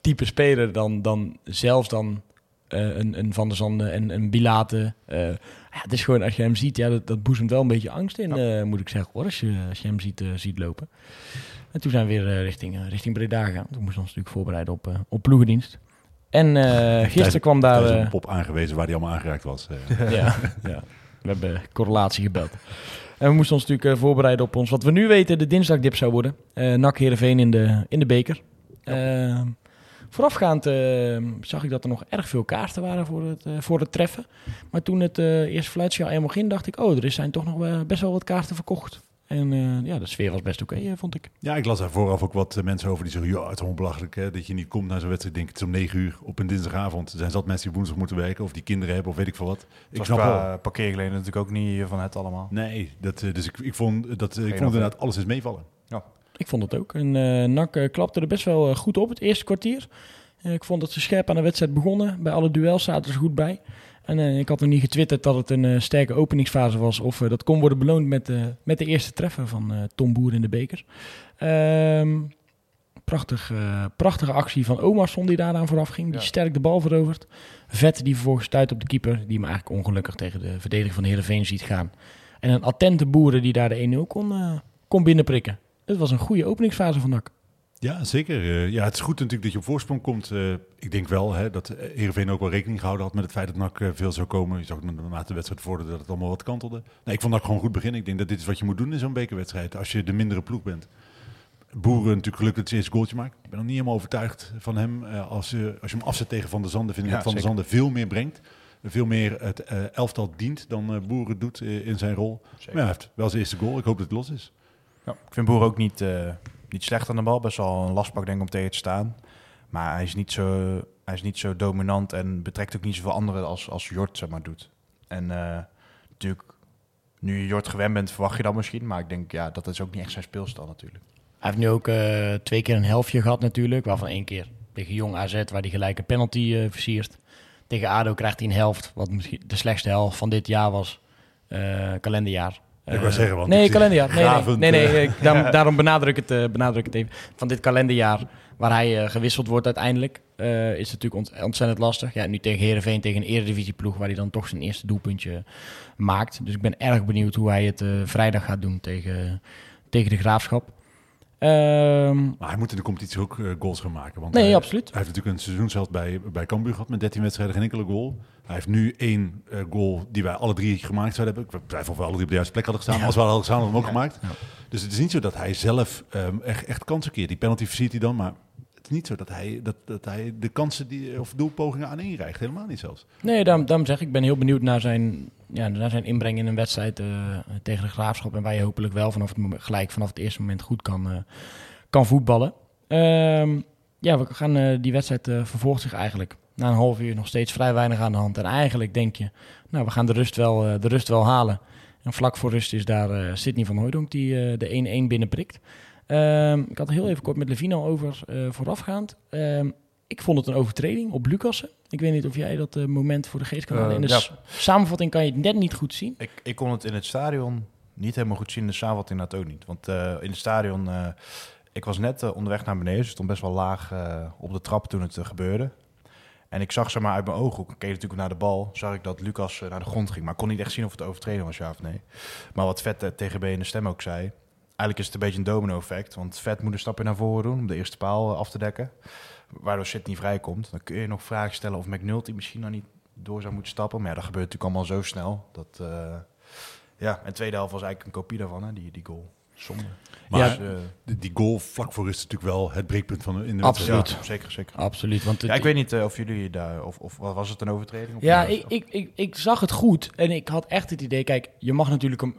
type speler dan, dan zelfs dan een, een Van der Zanden en een Bilate. Eh, ja, het is gewoon, als je hem ziet, ja, dat, dat boezemt wel een beetje angst in, eh, moet ik zeggen hoor. Als je, als je hem ziet, eh, ziet lopen. En toen zijn we weer eh, richting, eh, richting Breda gegaan. Toen moesten we ons natuurlijk voorbereiden op, eh, op ploegendienst. En eh, gisteren kwam daar... Daar is eh, een pop aangewezen waar hij allemaal aangeraakt was. eh. ja, ja, we hebben correlatie gebeld. En we moesten ons natuurlijk eh, voorbereiden op ons, wat we nu weten, de dinsdagdip zou worden. Eh NAC Heerenveen in de, in de beker. Eh, voorafgaand eh, zag ik dat er nog erg veel kaarten waren voor het, eh, voor het treffen. Maar toen het eh eerste fluitsignaal eenmaal ging, dacht ik, oh, er zijn toch nog wel- best wel wat kaarten verkocht. En eh, ja, de sfeer was best oké, vond ik. Ja, ik las daar vooraf ook wat mensen over die zeggen... ja, het is gewoon belachelijk hè, dat je niet komt naar zo'n wedstrijd. Ik denk, het is om negen uur op een dinsdagavond. Er zijn zat mensen die woensdag moeten werken... of die kinderen hebben of weet ik veel wat. Het Ik was snap wel. qua parkeergeleden natuurlijk ook niet van het allemaal. Nee, dat, eh, dus ik, ik vond, dat, ik vond inderdaad alles is meevallen. Ik vond het ook. En eh NAC eh, klapte er best wel eh, goed op het eerste kwartier. Ik vond dat ze scherp aan de wedstrijd begonnen. Bij alle duels zaten ze goed bij. En ik had nog niet getwitterd dat het een sterke openingsfase was. Of dat kon worden beloond met, met de eerste treffer van Tom Boer in de beker. Prachtig, eh, prachtige actie van Omarsson die daaraan vooraf ging. Die Ja. sterk de bal verovert. Vet die vervolgens stuit op de keeper. Die me eigenlijk ongelukkig tegen de verdediger van Heerenveen ziet gaan. En een attente boeren die daar de 1-0 kon, kon binnenprikken. Het was een goede openingsfase van NAC. Ja, zeker. Eh, ja, het is goed natuurlijk dat je op voorsprong komt. Eh, ik denk wel hè, dat Heerenveen ook wel rekening gehouden had met het feit dat NAC eh, veel zou komen. Je zag naarmate de wedstrijd vorderde dat het allemaal wat kantelde. Nee, ik vond NAC gewoon goed beginnen. Ik denk dat dit is wat je moet doen in zo'n bekerwedstrijd als je de mindere ploeg bent. Boeren natuurlijk gelukkig dat hij eerste goaltje maakt. Ik ben nog niet helemaal overtuigd van hem. Eh, als, je als je hem afzet tegen Van der Zanden, vind ik Ja, dat Van der zeker. Zanden veel meer brengt. Veel meer het eh, elftal dient dan eh, Boeren doet in zijn rol. Maar ja, hij heeft wel zijn eerste goal. Ik hoop dat het los is. Ja, ik vind Boer ook niet, eh, niet slecht aan de bal. Best wel een lastpak denk ik om tegen te staan. Maar hij is niet zo, hij is niet zo dominant en betrekt ook niet zoveel anderen als, als Jort zeg maar, doet. En eh, natuurlijk, nu je Jort gewend bent, verwacht je dat misschien. Maar ik denk, ja, dat is ook niet echt zijn speelstijl natuurlijk. Hij heeft nu ook eh, twee keer een helftje gehad natuurlijk. Waarvan één keer tegen Jong AZ, waar hij gelijk een penalty eh, versiert. Tegen ADO krijgt hij een helft, wat misschien de slechtste helft van dit jaar was. eh, kalenderjaar. Ik wou Eh, zeggen, want nee, kalenderjaar. Nee, nee, gravend, nee, nee, eh, ik- daarom, daarom benadruk, het, eh, benadruk het even. Van dit kalenderjaar, waar hij eh, gewisseld wordt uiteindelijk, eh, is het natuurlijk ont- ontzettend lastig. Ja, nu tegen Herenveen, tegen een eredivisieploeg, waar hij dan toch zijn eerste doelpuntje maakt. Dus ik ben erg benieuwd hoe hij het eh, vrijdag gaat doen tegen, tegen de Graafschap. Ehm, Maar hij moet in de competitie ook eh, goals gaan maken. Want nee, hij, absoluut. Hij heeft natuurlijk een seizoenshelft bij, bij Cambuur gehad met 13 wedstrijden, geen enkele goal. Hij heeft nu één eh, goal die wij alle drie gemaakt zouden hebben. Ik twijfel of we alle drie op de juiste plek hadden gestaan. Ja. Als we hadden gestaan, hadden we hem ook Ja. gemaakt. Dus het is niet zo dat hij zelf ehm, echt, echt kansen keert. Die penalty versiert hij dan, maar niet zo dat hij, dat, dat hij de kansen die, of doelpogingen aan rijgt. Helemaal niet zelfs. Nee, daarom, daarom zeg ik, ik ben heel benieuwd naar zijn, ja, naar zijn inbreng in een wedstrijd eh, tegen de Graafschap. En waar je hopelijk wel vanaf het moment, gelijk vanaf het eerste moment goed kan, eh, kan voetballen. Ehm, ja, we gaan, eh, die wedstrijd vervolgt zich eigenlijk. Na een half uur nog steeds vrij weinig aan de hand. En eigenlijk denk je, nou, we gaan de rust wel, de rust wel halen. En vlak voor rust is daar Sidney van Hooydonk die de 1-1 binnenprikt. Ehm, ik had heel even kort met Levino over eh, voorafgaand. Ehm, ik vond het een overtreding op Lucassen. Ik weet niet of jij dat eh, moment voor de geest kan halen. Eh, In de ja. s- samenvatting kan je het net niet goed zien. Ik, ik kon het in het stadion niet helemaal goed zien. In de samenvatting dat ook niet. Want eh, in het stadion, eh, ik was net eh, onderweg naar beneden. Dus ik stond best wel laag eh, op de trap toen het eh, gebeurde. En ik zag zeg maar uit mijn ooghoek, ik keek natuurlijk naar de bal, zag ik dat Lucas eh, naar de grond ging. Maar ik kon niet echt zien of het overtreden was, ja of nee. Maar wat Vet eh, tegen B in de stem ook zei, eigenlijk is het een beetje een domino-effect. Want Vet moet een stapje naar voren doen om de eerste paal eh, af te dekken. Waardoor Sidney vrijkomt. Dan kun je nog vragen stellen of McNulty misschien nog niet door zou moeten stappen. Maar ja, dat gebeurt natuurlijk allemaal zo snel. Dat, eh, ja, en de tweede helft was eigenlijk een kopie daarvan, hè, die, die goal. Zonde. Maar Dus, eh, die, die goal vlak voor is natuurlijk wel het breekpunt van in de Absoluut. ja, zeker, zeker. Absoluut. Want Ja, ik weet niet of jullie daar, of, of was het een overtreding? Of Ja, niet? ik, ik, ik, ik zag het goed. En ik had echt het idee, kijk, je mag natuurlijk een,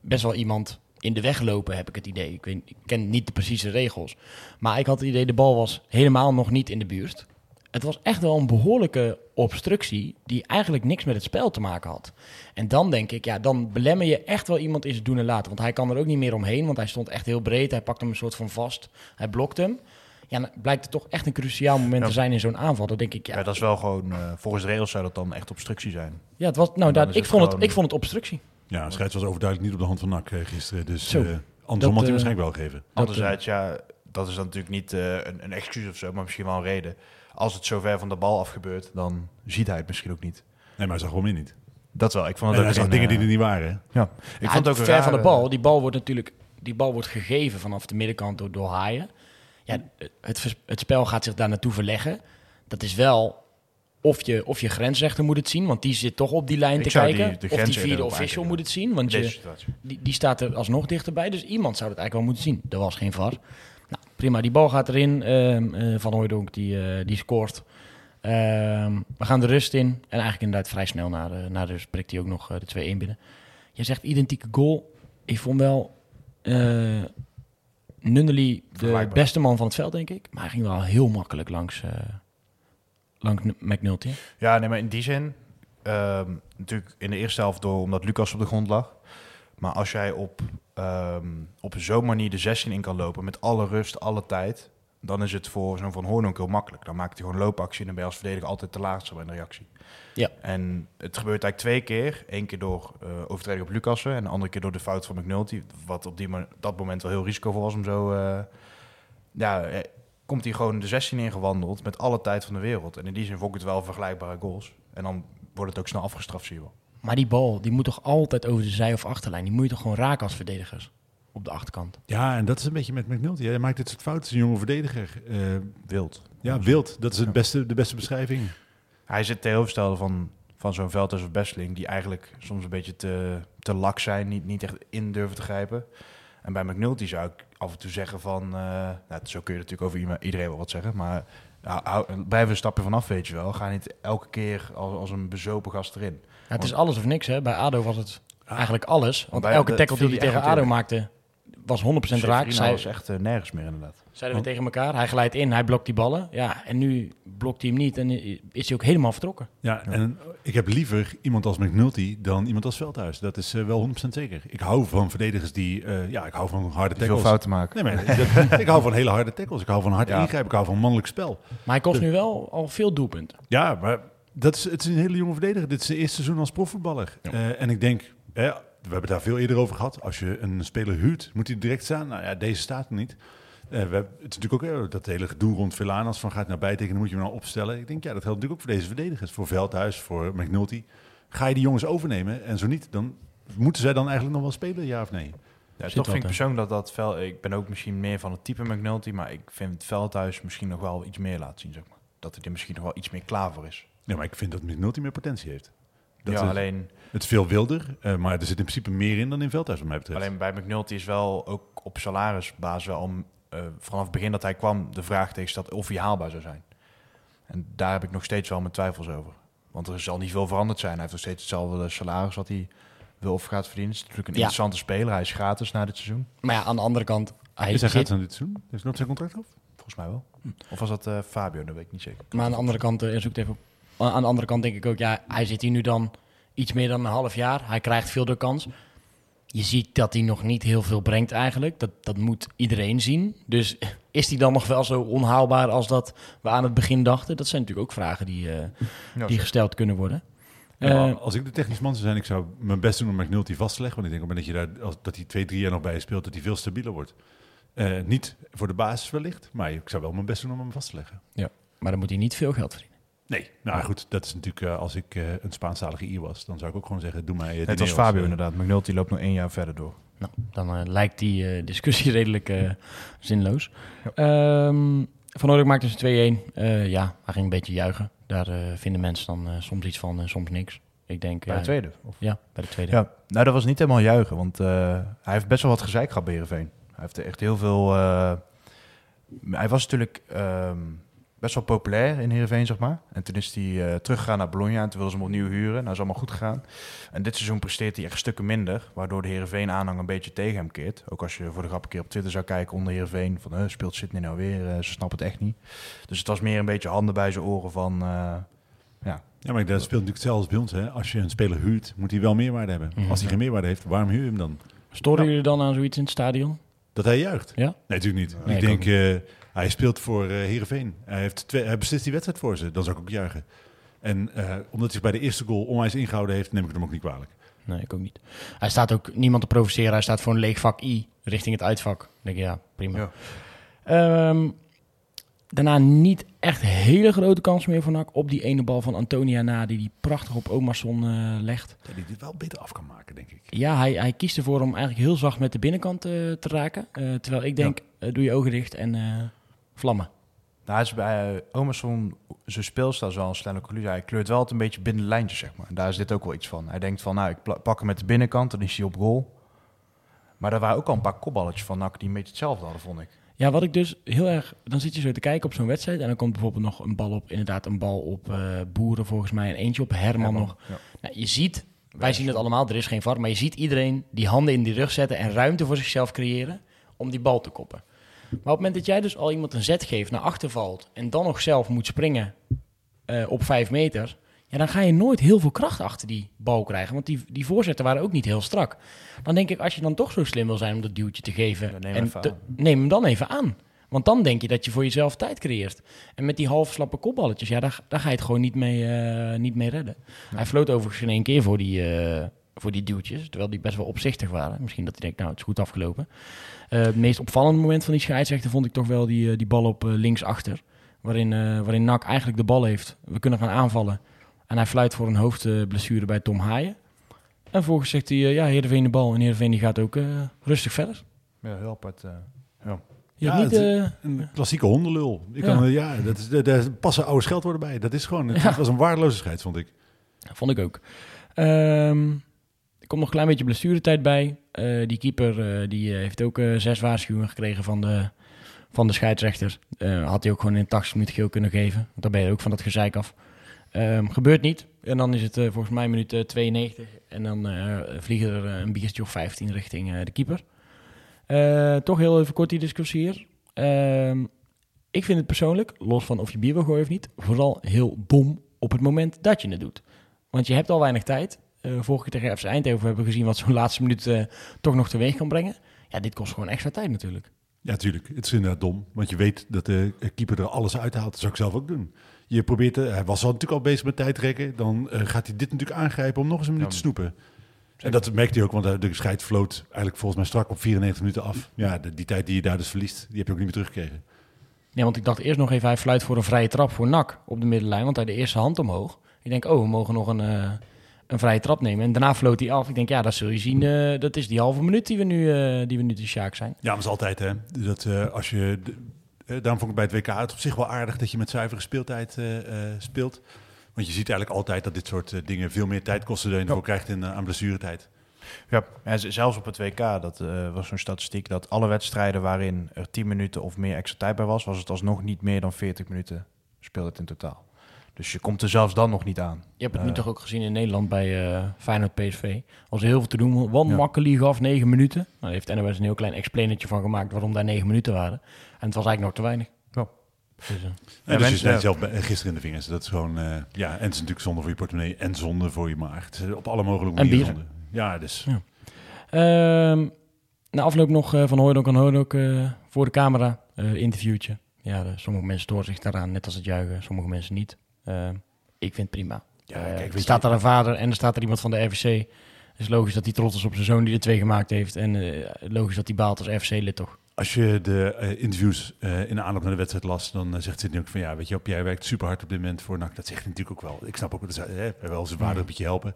best wel iemand in de weg lopen, heb ik het idee. Ik, weet, ik ken niet de precieze regels. Maar ik had het idee, de bal was helemaal nog niet in de buurt. Het was echt wel een behoorlijke obstructie die eigenlijk niks met het spel te maken had. En dan denk ik, ja, dan belemmer je echt wel iemand in zijn doen en laten. Want hij kan er ook niet meer omheen, want hij stond echt heel breed. Hij pakte hem een soort van vast. Hij blokt hem. Ja, dan blijkt het toch echt een cruciaal moment Ja. te zijn in zo'n aanval. Dan denk ik, ja, Ja, dat is wel gewoon, eh, volgens de regels zou dat dan echt obstructie zijn. ja het was, nou, daar, is ik, vond het, gewoon- ik vond het obstructie. Ja, scheids was overduidelijk niet op de hand van NAC eh, gisteren. Dus Zo. eh, andersom Dat, had hij eh, waarschijnlijk wel gegeven. Anderzijds, ja, dat is dan natuurlijk niet eh, een, een excuus of zo, maar misschien wel een reden. Als het zo ver van de bal af gebeurt, dan ziet hij het misschien ook niet. Nee, maar hij zag gewoon in niet. Dat wel. Ik vond En het hij ook zag een, dingen die er niet waren. Ja, ik Ja, vond het ook ver van de bal. Die bal wordt natuurlijk die bal wordt gegeven vanaf de middenkant door, door Haaien. Ja, het, het spel gaat zich daar naartoe verleggen. Dat is wel of je, of je grensrechter moet het zien, want die zit toch op die lijn Ik te kijken. die- of die vierde official moet het zien, want je, die, die staat er alsnog dichterbij. Dus iemand zou het eigenlijk wel moeten zien. Er was geen VAR. Nou, prima, die bal gaat erin. Ehm, eh, Van Hooijdonk die, eh, die scoort. Ehm, we gaan de rust in. En eigenlijk inderdaad vrij snel na de, na de rust prikt hij ook nog eh, de 2-1 binnen. Je zegt identieke goal. Ik vond wel eh Nunnely de beste man van het veld, denk ik. Maar hij ging wel heel makkelijk langs, langs N- McNulty. Ja, nee, maar in die zin, ehm, natuurlijk in de eerste helft door omdat Lucas op de grond lag. Maar als jij op, ehm, op zo'n manier de 16 in kan lopen met alle rust, alle tijd, dan is het voor zo'n Van Hoorn ook heel makkelijk. Dan maakt hij gewoon loopactie en dan ben je als verdediger altijd te laatste bij een reactie. Ja. En het gebeurt eigenlijk twee keer. Eén keer door eh, overtreding op Lucassen en de andere keer door de fout van McNulty. Wat op die, dat moment wel heel risicovol was om zo... eh, ja, eh, komt hij gewoon de 16 ingewandeld met alle tijd van de wereld. En in die zin vond ik het wel vergelijkbare goals. En dan wordt het ook snel afgestraft, zie je wel. Maar die bal, die moet toch altijd over de zij- of achterlijn. Die moet je toch gewoon raken als verdedigers op de achterkant. Ja, en dat is een beetje met McNulty. Hij maakt dit soort fouten. Een jonge verdediger. Eh, Wild. ja, wild. Dat is het beste, de beste beschrijving. Hij zit tegenovergestelde van, van zo'n Veldhuis of Besseling... die eigenlijk soms een beetje te, te lak zijn, niet, niet echt in durven te grijpen. En bij McNulty zou ik af en toe zeggen van... eh, nou, zo kun je natuurlijk over iedereen wel wat zeggen... maar hou, blijf een stapje vanaf, weet je wel. Ga niet elke keer als, als een bezopen gast erin. Ja, het is alles of niks, hè. Bij ADO was het eigenlijk alles. Want Bij- elke tackle die hij tegen ADO maakte, was 100% raak. Zij, was echt eh, nergens meer inderdaad. zeiden we tegen elkaar. Hij glijdt in, hij blokt die ballen. Ja, en nu blokt hij hem niet en is hij ook helemaal vertrokken. Ja, en ik heb liever iemand als McNulty dan iemand als Veldhuis. Dat is eh, wel 100% zeker. Ik hou van verdedigers die... eh, ja, ik hou van harde Die veel tackles. fouten maken. Nee, maar dat- ik hou van hele harde tackles. Ik hou van hard Ja. ingrijpen. Ik hou van mannelijk spel. Maar hij kost nu wel al veel doelpunten. Ja, maar dat is, het is een hele jonge verdediger. Dit is zijn eerste seizoen als profvoetballer. Eh, en ik denk, hè, we hebben het daar veel eerder over gehad. Als je een speler huurt, moet hij direct staan. Nou ja, deze staat er niet. Eh, we hebben, het is natuurlijk ook eh, dat hele gedoe rond Villanas van gaat naar bijtekenen, moet je hem nou opstellen. Ik denk, ja, dat geldt natuurlijk ook voor deze verdedigers. Voor Veldhuis, voor McNulty. Ga je die jongens overnemen? En zo niet, dan moeten zij dan eigenlijk nog wel spelen, ja of nee? Ja, toch vind ik persoonlijk dat dat vel. Ik ben ook misschien meer van het type McNulty, maar ik vind het Veldhuis misschien nog wel iets meer laat zien, zeg maar. Dat hij er misschien nog wel iets meer klaar voor is. Ja, maar ik vind dat McNulty meer potentie heeft. Dat ja, is- alleen, Het is veel wilder, eh, maar er zit in principe meer in dan in Veldhuis, wat mij betreft. alleen bij McNulty is wel ook op salarisbasis wel om eh, vanaf het begin dat hij kwam de vraag tegen stad of hij haalbaar zou zijn. En daar heb ik nog steeds wel mijn twijfels over. Want er zal niet veel veranderd zijn. Hij heeft nog steeds hetzelfde salaris wat hij wil of gaat verdienen. Het is natuurlijk een Ja. interessante speler. Hij is gratis na dit seizoen. Maar ja, aan de andere kant... Hij is hij zit, gaat aan dit seizoen? Is nooit zijn contract af? Volgens mij wel. Of was dat eh, Fabio? Dat weet ik niet zeker. Maar aan de andere kant, eh, zoek het even. Aan de andere kant denk ik ook, ja, hij zit hier nu dan iets meer dan een half jaar. Hij krijgt veel de kans. Je ziet dat hij nog niet heel veel brengt eigenlijk. Dat, dat moet iedereen zien. Dus is hij dan nog wel zo onhaalbaar als dat we aan het begin dachten? Dat zijn natuurlijk ook vragen die, eh, Ja, die gesteld kunnen worden. Ja, Eh, als ik de technisch man zou zijn, ik zou mijn best doen om McNulty vast te leggen. Want ik denk op het moment dat, je daar, als, dat hij twee, drie jaar nog bij je speelt, dat hij veel stabieler wordt. Eh, niet voor de basis wellicht, maar ik zou wel mijn best doen om hem vast te leggen. maar dan moet hij niet veel geld verdienen. Nee, nou goed, dat is natuurlijk eh, als ik eh, een Spaanstalige ier was, dan zou ik ook gewoon zeggen, doe mij uh, Het was Fabio inderdaad. McNulty loopt nog één jaar verder door. Nou, dan eh, lijkt die eh, discussie redelijk eh, zinloos. Ehm, van Oorlog maakte ze 2-1. Eh, ja, hij ging een beetje juichen. Daar eh, vinden mensen dan eh, soms iets van, en soms niks. Ik denk... Bij de eh, tweede. Of? Ja, bij de tweede. Ja, nou dat was niet helemaal juichen, want eh, hij heeft best wel wat gezeik gehad bij Heerenveen. Hij heeft echt heel veel... eh, hij was natuurlijk ehm, best wel populair in Heerenveen, zeg maar. En toen is hij eh, teruggegaan naar Bologna en toen wilden ze hem opnieuw huren. Nou, is allemaal goed gegaan. En dit seizoen presteert hij echt stukken minder, waardoor de Heerenveen-aanhang een beetje tegen hem keert. Ook als je voor de grap een keer op Twitter zou kijken onder Heerenveen, van speelt Sydney nou weer, Eh, ze snappen het echt niet. Dus het was meer een beetje handen bij zijn oren van... eh, ja, Ja, maar dat speelt natuurlijk hetzelfde als bij ons. Hè. Als je een speler huurt, moet hij wel meerwaarde hebben. Mhm. Als hij geen meerwaarde heeft, waarom huur je hem dan? Storen jullie dan aan zoiets in het stadion? Dat hij juicht? Ja? Nee, natuurlijk niet. Nee, ik ik denk, eh, hij speelt voor eh Heerenveen. Hij, heeft twee, hij beslist die wedstrijd voor ze. Dan zou ik ook juichen. En eh, omdat hij zich bij de eerste goal onwijs ingehouden heeft, neem ik hem ook niet kwalijk. Nee, ik ook niet. Hij staat ook niemand te provoceren. Hij staat voor een leeg vak I richting het uitvak. Dan denk ik, ja, prima. Ja. Ehm, daarna niet echt hele grote kans meer voor NAC op die ene bal van Antonia na, die die prachtig op Omerson eh, legt. Hij dit wel beter af kan maken, denk ik. Ja, hij, hij kiest ervoor om eigenlijk heel zacht met de binnenkant te raken. Eh, terwijl ik denk, doe je ogen dicht en eh, vlammen. Nou, hij is bij uh, Omerson, zijn speelstijl is wel een snelle conclusie. Hij kleurt wel altijd een beetje binnen de lijntjes, zeg maar. En daar is dit ook wel iets van. Hij denkt van, nou, ik pak hem met de binnenkant, dan is hij op goal. Maar er waren ook al een paar kopballetjes van NAC die een beetje hetzelfde hadden, vond ik. Ja, wat ik dus heel erg... Dan zit je zo te kijken op zo'n wedstrijd en dan komt bijvoorbeeld nog een bal op... Inderdaad, een bal op eh, Boeren volgens mij en eentje op Herman, nog. Ja. Nou, je ziet, wij zien het allemaal, er is geen VAR, maar je ziet iedereen die handen in die rug zetten en ruimte voor zichzelf creëren om die bal te koppen. Maar op het moment dat jij dus al iemand een zet geeft, naar achter valt en dan nog zelf moet springen eh, op vijf meter, ja, dan ga je nooit heel veel kracht achter die bal krijgen, want die, die voorzetten waren ook niet heel strak. Dan denk ik, als je dan toch zo slim wil zijn om dat duwtje te geven, Ja, neem en te- neem hem dan even aan. Want dan denk je dat je voor jezelf tijd creëert. En met die half slappe kopballetjes, ja, daar, daar ga je het gewoon niet mee, eh, niet mee redden. Hij floot overigens in één keer voor die, eh, voor die duwtjes, terwijl die best wel opzichtig waren. Misschien dat hij denkt, nou, het is goed afgelopen. Eh, het meest opvallende moment van die scheidsrechter vond ik toch wel die, eh, die bal op eh, linksachter. Waarin, eh waarin Nak eigenlijk de bal heeft. We kunnen gaan aanvallen. En hij fluit voor een hoofdblessure bij Tom Haaien. En vervolgens zegt hij, ja, Heerenveen de bal. En Heerenveen die gaat ook eh, rustig verder. Ja, heel apart. eh. Je Ja, hebt niet... het- Een klassieke hondenlul. Ik Ja. kan, ja, dat is, daar- daar passen oude scheldwoorden bij. Dat is gewoon, het, Ja. het was een waardeloze scheids, vond ik. Vond ik ook. Ehm, er komt nog een klein beetje blessuretijd bij. Eh, die keeper eh, die eh, heeft ook zes waarschuwingen gekregen van de, van de scheidsrechter. Had hij ook gewoon in 80 minuten geel kunnen geven. Want dan ben je ook van dat gezeik af. Ehm, gebeurt niet. En dan is het volgens mij minuut eh, 92. En dan vliegen er een biertje of 15 richting de keeper. Toch heel even kort die discussie hier. Ehm, ik vind het persoonlijk, los van of je bier wil gooien of niet, vooral heel dom op het moment dat je het doet. Want je hebt al weinig tijd. Eh vorige keer tegen FC Eindhoven hebben we gezien wat zo'n laatste minuut eh, toch nog teweeg kan brengen. Ja, dit kost gewoon extra tijd natuurlijk. Ja, tuurlijk. Het is inderdaad dom. Want je weet dat de keeper er alles uithaalt. Dat zou ik zelf ook doen. Je probeert, eh, hij was al natuurlijk al bezig met tijdrekken. Dan gaat hij dit natuurlijk aangrijpen om nog eens een minuut te snoepen. En dat merkt hij ook, want de scheid vloot eigenlijk volgens mij strak op 94 minuten af. Ja, de- die tijd die je daar dus verliest, die heb je ook niet meer teruggekregen. Nee, want ik dacht eerst nog even, hij fluit voor een vrije trap voor NAC op de middenlijn. Want hij de eerste hand omhoog. Ik denk, oh, we mogen nog een, een vrije trap nemen. En daarna floot hij af. Ik denk, ja, dat zul je zien. eh, dat is die halve minuut die we nu, eh, die we nu de Sjaak zijn. Ja, maar dat is altijd hè. Dat, eh, als je, daarom vond ik bij het WK het op zich wel aardig dat je met zuivere speeltijd eh, eh, speelt. Want je ziet eigenlijk altijd dat dit soort dingen veel meer tijd kosten dan je ervoor krijgt in, aan blessuretijd. Ja, en zelfs op het WK, dat eh, was zo'n statistiek, dat alle wedstrijden waarin er 10 minuten of meer extra tijd bij was, was het alsnog niet meer dan 40 minuten speelde in totaal. Dus je komt er zelfs dan nog niet aan. Je hebt het nu Eh, toch ook gezien in Nederland bij eh Feyenoord PSV. Was er heel veel te doen. Want Ja. Makkeli gaf negen minuten. Nou, daar heeft NOS een heel klein explainertje van gemaakt waarom daar negen minuten waren. En het was eigenlijk nog te weinig. Ja. Dus, eh, Ja, dus je ja. zelf gisteren in de vingers. Dat is gewoon, eh, ja, en het is natuurlijk zonde voor je portemonnee en zonde voor je maag. Het is op alle mogelijke En manieren zonde. Ja, dus Ja. Ehm, na afloop nog eh, van Hooydonk en Hooydonk eh voor de camera. eh, interviewtje. Ja, de- sommige mensen storen zich daaraan, net als het juichen. Sommige mensen niet. Ehm, ik vind het prima. Ja, Eh, kijk, er weet staat daar een vader en er staat er iemand van de RVC. Het is logisch dat hij trots is op zijn zoon die de twee gemaakt heeft. En eh, logisch dat hij baalt als RVC-lid toch. Als je de eh, interviews eh, in de aanloop naar de wedstrijd las, dan eh, zegt Sidney ook van ja, weet je, op, jij werkt super hard op dit moment voor NAC. Dat zegt hij natuurlijk ook wel. Ik snap ook dat hij eh, wel zijn vader een beetje helpen.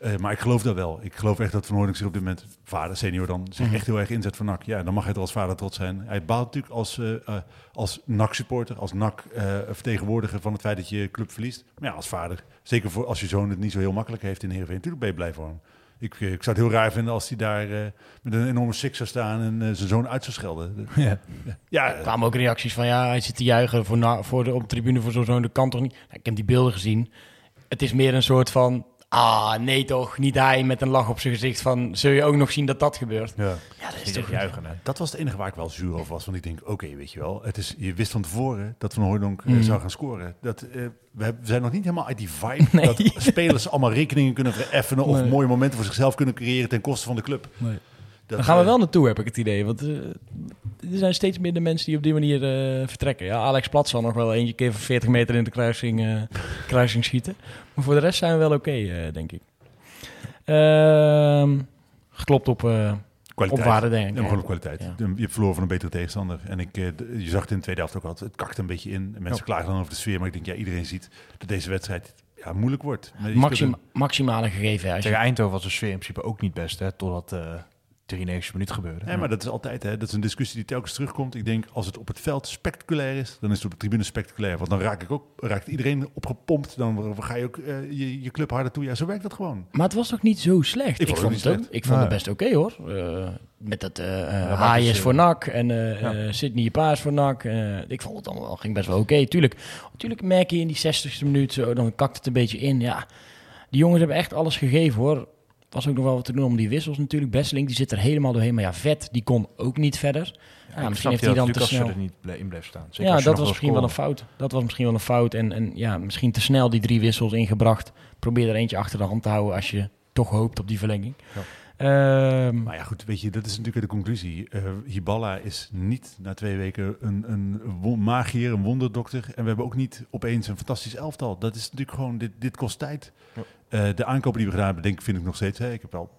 Eh, maar ik geloof dat wel. Ik geloof echt dat Van Hooydonk zich op dit moment, vader, senior dan, zich Mhm. echt heel erg inzet voor NAC. Ja, dan mag hij er als vader trots zijn. Hij baalt natuurlijk als, eh, als NAC-supporter, als NAC-vertegenwoordiger van het feit dat je club verliest. Maar ja, als vader, zeker voor als je zoon het niet zo heel makkelijk heeft in Heerenveen, natuurlijk ben je blij voor hem. Ik, ik zou het heel raar vinden als hij daar met een enorme six zou staan en zijn zoon uit zou schelden. Ja. Ja, Er kwamen ook reacties van ja, hij zit te juichen voor, na, voor de, op de tribune voor zo'n zoon. Dat kan toch niet? Nou, ik heb die beelden gezien. Het is meer een soort van, ah nee toch, niet hij met een lach op zijn gezicht van, zul je ook nog zien dat dat gebeurt? Ja. Ja, dat Niet echt juichen, hè. Dat was het enige waar ik wel zuur over was. Want ik denk, oké, weet je wel. Het is, je wist van tevoren dat Van Hooydonk eh, Mhm. zou gaan scoren. Dat, eh, we, zijn nog niet helemaal uit die vibe. Nee. Dat spelers allemaal rekeningen kunnen vereffenen. Of Nee. mooie momenten voor zichzelf kunnen creëren ten koste van de club. Nee. Dat, Daar gaan we eh, wel naartoe, heb ik het idee. Want eh, er zijn steeds meer de mensen die op die manier eh, vertrekken. Ja, Alex Plat zal nog wel eentje keer van 40 meter in de kruising, eh, kruising schieten. Maar voor de rest zijn we wel oké, eh, denk ik. Ehm, geklopt op, eh, kwaliteit. op waarde, denk ik. Ja, op kwaliteit. Ja. Je hebt verloren van een betere tegenstander. En ik, je zag het in de tweede helft ook al. Het kakte een beetje in. En mensen klagen dan over de sfeer. Maar ik denk, ja, iedereen ziet dat deze wedstrijd ja, moeilijk wordt. Maximale gegeven. Als je, Tegen Eindhoven was de sfeer in principe ook niet best, hè, totdat eh 93 minuut gebeurde. Ja, maar dat is altijd, hè, dat is een discussie die telkens terugkomt. Ik denk, als het op het veld spectaculair is, dan is het op de tribune spectaculair. Want dan raak ik ook, raakt iedereen opgepompt. Dan ga je ook eh, je, je club harder toe. Ja, zo werkt dat gewoon. Maar het was toch niet zo slecht? Ik vond het ook, ik vond het best oké hoor. Eh, met dat eh uh, voor NAC en eh ja. Sydney Paas voor NAC. Eh, ik vond het allemaal wel, ging best wel oké. Tuurlijk, tuurlijk merk je in die 60ste minuut, zo, dan kakt het een beetje in. Ja, die jongens hebben echt alles gegeven hoor. Was ook nog wel wat te doen om die wissels natuurlijk. Besseling die zit er helemaal doorheen. Maar ja, Vet die kon ook niet verder. Ja, misschien heeft hij dan te snel... er niet in bleef staan. Zeker Ja, dat was misschien wel een fout. Dat was misschien wel een fout. En, en ja, misschien te snel die drie wissels ingebracht. Probeer er eentje achter de hand te houden als je toch hoopt op die verlenging. Ja. Ehm, Maar ja, goed, weet je, dat is natuurlijk de conclusie. Eh Hiballa is niet na twee weken een, een magier, een wonderdokter. En we hebben ook niet opeens een fantastisch elftal. Dat is natuurlijk gewoon, dit, dit kost tijd. Ja. Eh, de aankopen die we gedaan hebben, denk ik, vind ik nog steeds. Hè, ik heb wel,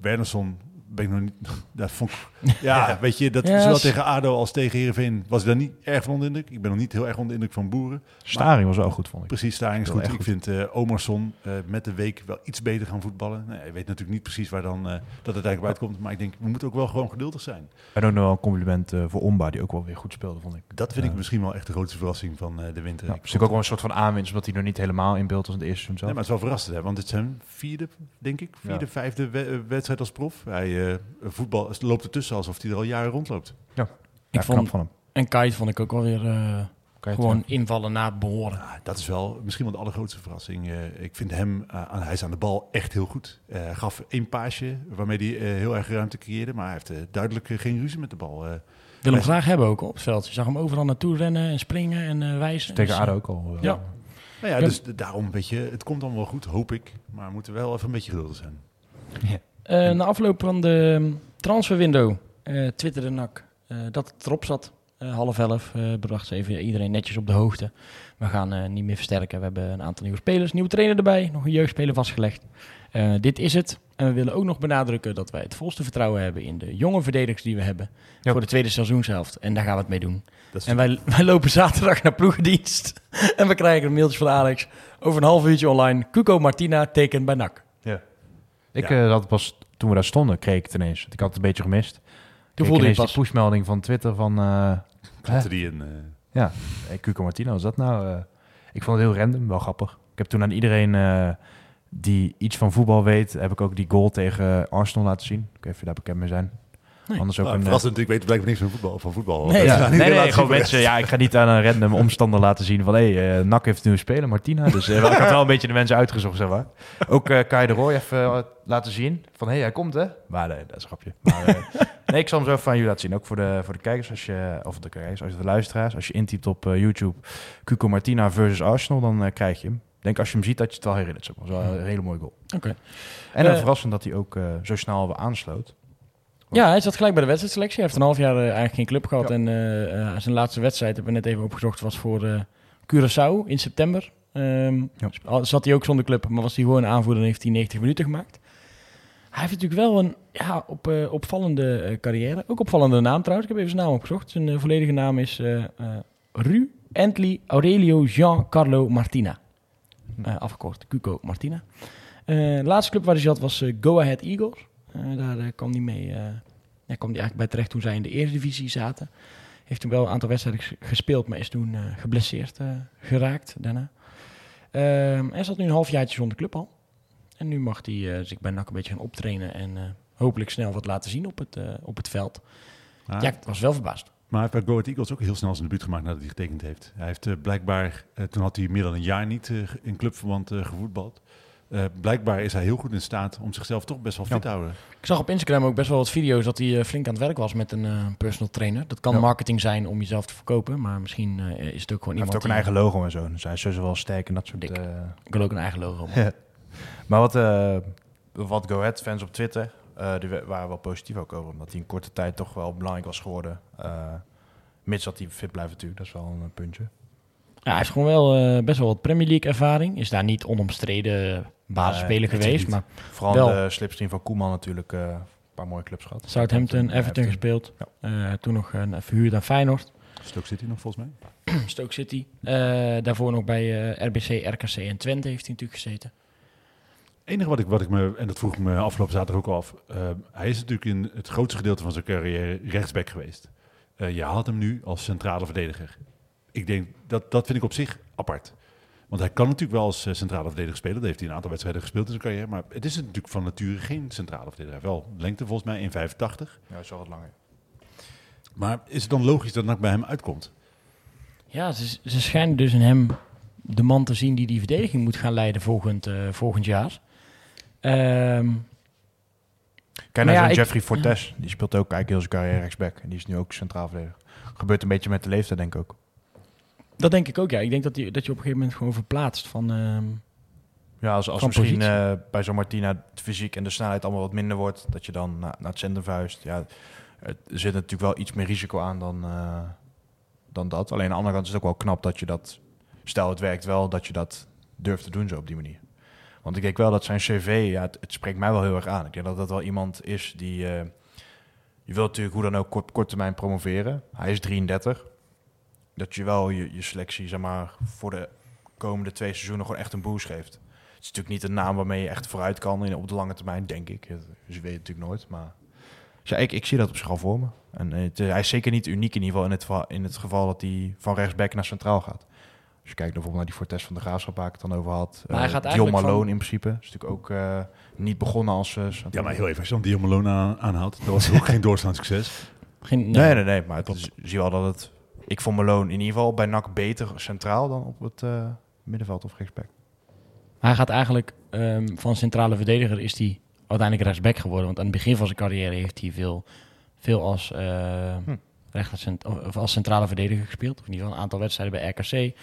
Wernersson ben ik nog niet... Dat vond ik, ja, weet je, dat Ja, zowel tegen ADO als tegen Heerenveen was ik daar niet erg van onder de indruk. Ik ben nog niet heel erg onder de indruk van Boeren. Staring was wel goed, vond ik. Precies, Staring is goed. Ik vind eh Omerson eh, met de week wel iets beter gaan voetballen. Nee, je weet natuurlijk niet precies waar dan eh, dat uiteindelijk uitkomt. Maar ik denk, we moeten ook wel gewoon geduldig zijn. En ook nog een compliment eh, voor Omba, die ook wel weer goed speelde, vond ik. Dat vind ik misschien wel echt de grootste verrassing van eh, de winter. Ja, Ik dus ook wel een soort van aanwinst, omdat hij nog niet helemaal in beeld was in het eerste seizoen zelf. Nee, maar het is wel verrassend, hè? want het is zijn vierde, denk ik, vierde, Ja. vijfde we- wedstrijd als prof. Hij eh, voetbal loopt ertussen alsof hij er al jaren rondloopt. ja, Ik vond, van hem. en Kite vond ik ook wel weer eh, gewoon invallen na behoren. Ja, dat is wel misschien wel de allergrootste verrassing. Eh, ik vind hem, aan, hij is aan de bal echt heel goed. Eh, Hij gaf één paasje waarmee hij heel erg ruimte creëerde, maar hij heeft duidelijk geen ruzie met de bal. eh. Wil hem graag hebben ook op het veld. Je zag hem overal naartoe rennen en springen en eh, wijzen. tegen Dus, ADO ook al. ja. Nou ja, Ja. dus daarom, weet je, het komt dan wel goed, hoop ik. Maar we moeten wel even een beetje geduldig zijn. Eh, na afloop van de transferwindow eh twitterde NAC eh, dat het erop zat. Half elf bracht ze even iedereen netjes op de hoogte. We gaan niet meer versterken. We hebben een aantal nieuwe spelers, nieuwe trainer erbij, nog een jeugdspeler vastgelegd. Dit is het. En we willen ook nog benadrukken dat wij het volste vertrouwen hebben in de jonge verdedigers die we hebben Ja. voor de tweede seizoenshelft. En daar gaan we het mee doen. En wij, wij lopen zaterdag naar ploegendienst. en we krijgen een mailtje van Alex. Over een half uurtje online. Cuco Martina tekent bij NAC. Ik Ja. eh, was toen we daar stonden, kreeg ik het ineens. Want Ik had het een beetje gemist. Toen Kreeg voelde ineens pas. die pushmelding van Twitter van... klopte die in. eh, Ja, hey, Cuco Martino, was dat nou? ik vond het heel random, wel grappig. Ik heb toen aan iedereen die iets van voetbal weet, heb ik ook die goal tegen Arsenal laten zien. Ik weet niet of je daar bekend mee zijn. Nee. Anders ook nou, een... eh, verrassend natuurlijk, weet blijkbaar niks van voetbal. Van voetbal Nee, ja. Nee, gewoon mensen. Ja, ik ga niet aan een random omstander laten zien van hé, hey, NAC heeft een nieuwe speler, Martina. Dus eh, ik had wel een beetje de mensen uitgezocht, zeg maar. Ook eh Kai de Roy even eh, laten zien van hé, hey, hij komt hè. Maar nee, dat is een grapje. Maar, eh, nee, ik zal hem zo even aan jullie laten zien. Ook voor de, voor de kijkers, als je, of de kijkers, als je de luisteraars. Als je intypt op eh, YouTube Cuco Martina versus Arsenal, dan eh, krijg je hem. Ik denk als je hem ziet dat je het wel herinnert. Dat was wel een hele mooie goal. Oké. En een Eh, verrassend dat hij ook eh, zo snel weer aansloot. Ja, hij zat gelijk bij de wedstrijdselectie. Hij heeft een half jaar eh, eigenlijk geen club gehad. Ja. En eh, eh, zijn laatste wedstrijd, hebben we net even opgezocht, was voor eh Curaçao in september. Ehm, Ja. Zat hij ook zonder club, maar was hij gewoon aanvoerder en heeft hij 90 minuten gemaakt. Hij heeft natuurlijk wel een ja, op, opvallende carrière. Ook opvallende naam trouwens. Ik heb even zijn naam opgezocht. Zijn volledige naam is Ru Antley Aurelio Jean Carlo Martina. Eh, afgekort, Cuco Martina. Laatste club waar hij zat was Go Ahead Eagles. Eh, daar eh, kwam hij mee. eh, ja, kwam hij eigenlijk bij terecht toen zij in de Eredivisie zaten. Heeft toen wel een aantal wedstrijden ges- gespeeld, maar is toen eh, geblesseerd eh, geraakt daarna. Ehm hij zat nu een halfjaartje zonder club al. En nu mag hij eh, zich bij NAC een beetje gaan optrainen en eh, hopelijk snel wat laten zien op het, eh, op het veld. Ja, ik was wel verbaasd. maar hij heeft bij Go Ahead Eagles ook heel snel zijn debuut gemaakt nadat hij getekend heeft. Hij heeft eh, blijkbaar, eh, toen had hij meer dan een jaar niet eh, in clubverband eh, gevoetbald. Eh, blijkbaar is hij heel goed in staat om zichzelf toch best wel fit Ja. te houden. Ik zag op Instagram ook best wel wat video's dat hij eh, flink aan het werk was met een eh, personal trainer. Dat kan Ja. marketing zijn om jezelf te verkopen, maar misschien eh, is het ook gewoon Hij heeft iemand ook een die- eigen logo en zo. Dus hij is sowieso wel sterk en dat soort... Dik. eh, Ik wil ook een eigen logo. Maar wat, eh wat Go Ahead fans op Twitter, eh, die wa- waren wel positief ook over. Omdat hij in korte tijd toch wel belangrijk was geworden. Eh, mits dat hij fit blijft natuurlijk, dat is wel een puntje. Ja, hij heeft gewoon wel eh, best wel wat Premier League ervaring. Is daar niet onomstreden basisspeler geweest, maar Vooral Wel. de slipstream van Koeman natuurlijk eh, een paar mooie clubs gehad. Southampton, Ja, Everton gespeeld. Eh, toen nog een verhuurd aan Feyenoord, Stoke City nog volgens mij. Stoke City. Eh, daarvoor nog bij eh, RBC, RKC en Twente heeft hij natuurlijk gezeten. Het enige wat ik, wat ik me, en dat vroeg ik me afgelopen zaterdag ook al af. eh, hij is natuurlijk in het grootste gedeelte van zijn carrière rechtsback geweest. Eh, je haalt hem nu als centrale verdediger. Ik denk, dat, dat vind ik op zich apart. Want hij kan natuurlijk wel als eh, centrale verdediger spelen. Dat heeft hij een aantal wedstrijden gespeeld in zijn carrière. Maar het is natuurlijk van nature geen centrale verdediger. Hij heeft wel lengte volgens mij 1,85. Ja, is wel wat langer. Maar is het dan logisch dat NAC bij hem uitkomt? Ja, ze, ze schijnen dus in hem de man te zien die die verdediging moet gaan leiden volgend, eh, volgend jaar. Ehm, Kijk naar ja, zo'n ik- Jeffrey Fortes. Die speelt ook eigenlijk heel zijn carrière rechtsback. En die is nu ook centraal verdediger. Gebeurt een beetje met de leeftijd, denk ik ook. Dat denk ik ook, ja. Ik denk dat, die, dat je op een gegeven moment gewoon verplaatst van... ehm, Ja, als, als misschien eh, bij zo'n Martina het fysiek en de snelheid allemaal wat minder wordt, dat je dan na- naar het centrum vuist. Ja, er zit natuurlijk wel iets meer risico aan dan, eh, dan dat. Alleen aan de andere kant is het ook wel knap dat je dat, stel het werkt wel, dat je dat durft te doen zo op die manier. Want ik denk wel dat zijn cv, ja, het, het spreekt mij wel heel erg aan. Ik denk dat dat wel iemand is die... eh, je wilt natuurlijk hoe dan ook kort, kort termijn promoveren. Hij is 33. Dat je wel je, je selectie, zeg maar, voor de komende twee seizoenen gewoon echt een boost geeft. Het is natuurlijk niet een naam waarmee je echt vooruit kan in, op de lange termijn, denk ik. Dus je weet het natuurlijk nooit, maar... Dus ja, ik, ik zie dat op zich al voor me. En het, eh, hij is zeker niet uniek in ieder geval in het, va- in het geval dat hij van rechtsback naar centraal gaat. Als je kijkt bijvoorbeeld naar die Fortes van de Graafschap waar ik het dan over had. Maar hij Eh, gaat Malone van- in principe. Is natuurlijk ook eh, niet begonnen als... eh. Ja, maar heel even, als je dan Dion Malone aan, aanhaalt, dat was ook geen doorstaand succes. Geen, Nee, nee, nee. Maar het is, zie wel dat het... Ik vond Malone in ieder geval bij NAC beter centraal dan op het eh, middenveld of rechtsback. Hij gaat eigenlijk ehm, van centrale verdediger is hij uiteindelijk rechtsback geworden. Want aan het begin van zijn carrière heeft hij veel, veel als, eh, Hm. of, als centrale verdediger gespeeld. Of in ieder geval een aantal wedstrijden bij RKC,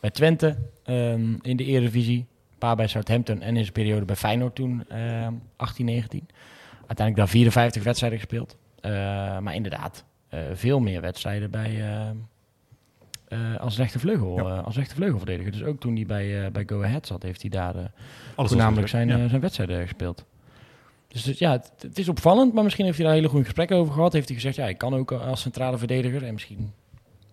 bij Twente ehm, in de Eredivisie. Een paar bij Southampton en in zijn periode bij Feyenoord toen, ehm 18, 19. Uiteindelijk daar 54 wedstrijden gespeeld. Eh, maar inderdaad, veel meer wedstrijden bij, ehm, eh, als rechtervleugel, eh, als rechtervleugelverdediger. Dus ook toen hij bij, eh, bij Go Ahead zat, heeft hij daar voornamelijk zijn, ja. zijn wedstrijden gespeeld. Dus, dus ja, het, het is opvallend, maar misschien heeft hij daar hele goede gesprekken over gehad. Heeft hij gezegd, ja, ik kan ook als centrale verdediger. En misschien,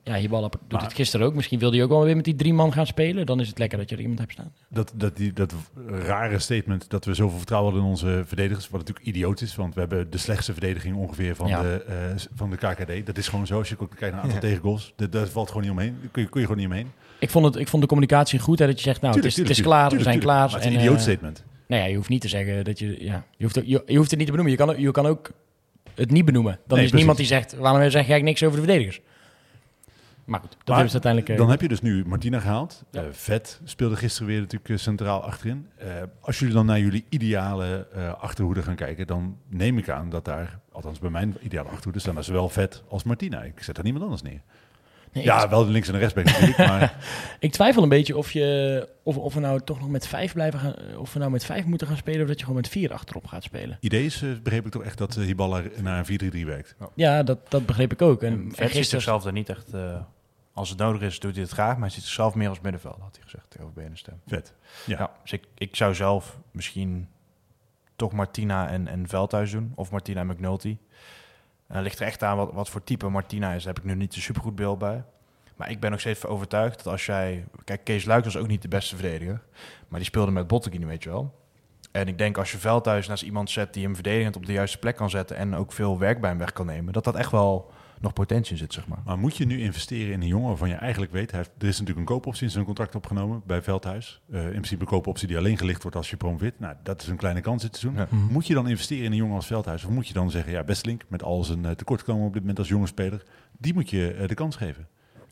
ja, Hiballa doet Maar- het gisteren ook. Misschien wil hij ook wel weer met die drie man gaan spelen. Dan is het lekker dat je er iemand hebt staan. Dat, dat, die, dat rare statement dat we zoveel vertrouwen hadden in onze verdedigers, wat natuurlijk idioot is, want we hebben de slechtste verdediging ongeveer van, Ja. de, eh, van de KKD. Dat is gewoon zo, als je kijkt naar een aantal tegengoals, dat, dat valt gewoon niet omheen. Daar kun je, kun je gewoon niet omheen. Ik vond, het, ik vond de communicatie goed, hè, dat je zegt, nou, het is, het is klaar, we zijn klaar. Maar het is een en, idioot eh, statement. Nou ja, je hoeft niet te zeggen dat je... Ja, je, hoeft, je, je hoeft het niet te benoemen. Je kan, ook- je kan ook het niet benoemen. Dan Nee, is niemand die zegt, waarom zeg jij niks over de verdedigers? Maar goed, dat Maar hebben ze uiteindelijk... eh, Dan heb je dus nu Martina gehaald. Ja. Eh, Vet speelde gisteren weer natuurlijk eh, centraal achterin. Eh, als jullie dan naar jullie ideale eh, achterhoede gaan kijken, dan neem ik aan dat daar, althans bij mijn ideale achterhoede, staan daar zowel Vet als Martina. Ik zet er niemand anders neer. nee, Ja, wel de links en de rechtsback natuurlijk, maar Ik twijfel een beetje of, je, of, of we nou toch nog met vijf blijven gaan. Of we nou met vijf moeten gaan spelen. Of dat je gewoon met vier achterop gaat spelen. idee is, begreep ik toch echt dat uh, Hiballa naar een 4-3-3 werkt. Ja, dat, dat begreep ik ook. En, En en gisteren. zichzelf er niet echt... eh, als het nodig is, doet hij het graag. Maar hij ziet zichzelf meer als middenveld, had hij gezegd tegenover BNStem. Vet. Ja. Ja. dus ik, ik zou zelf misschien toch Martina en, en Veldhuis doen. Of Martina en McNulty. En dat ligt er echt aan wat, wat voor type Martina is. Daar heb ik nu niet een supergoed beeld bij. Maar ik ben nog steeds overtuigd dat als jij... Kijk, Kees Luik was ook niet de beste verdediger. Maar die speelde met Botteguin, weet je wel. En ik denk als je Veldhuis naast iemand zet die hem verdedigend op de juiste plek kan zetten... en ook veel werk bij hem weg kan nemen... dat dat echt wel nog potentie in zit, zeg maar. Maar moet je nu investeren in een jongen waarvan je eigenlijk weet, hij heeft, er is natuurlijk een koopoptie in zijn contract opgenomen bij Veldhuis. Eh, in principe een koopoptie die alleen gelicht wordt als je promoveert. Nou, dat is een kleine kans dit seizoen. Ja. Mhm. Moet je dan investeren in een jongen als Veldhuis? Of moet je dan zeggen, ja, Bestlink, met al zijn uh, tekortkomen op dit moment als jonge speler, die moet je uh, de kans geven?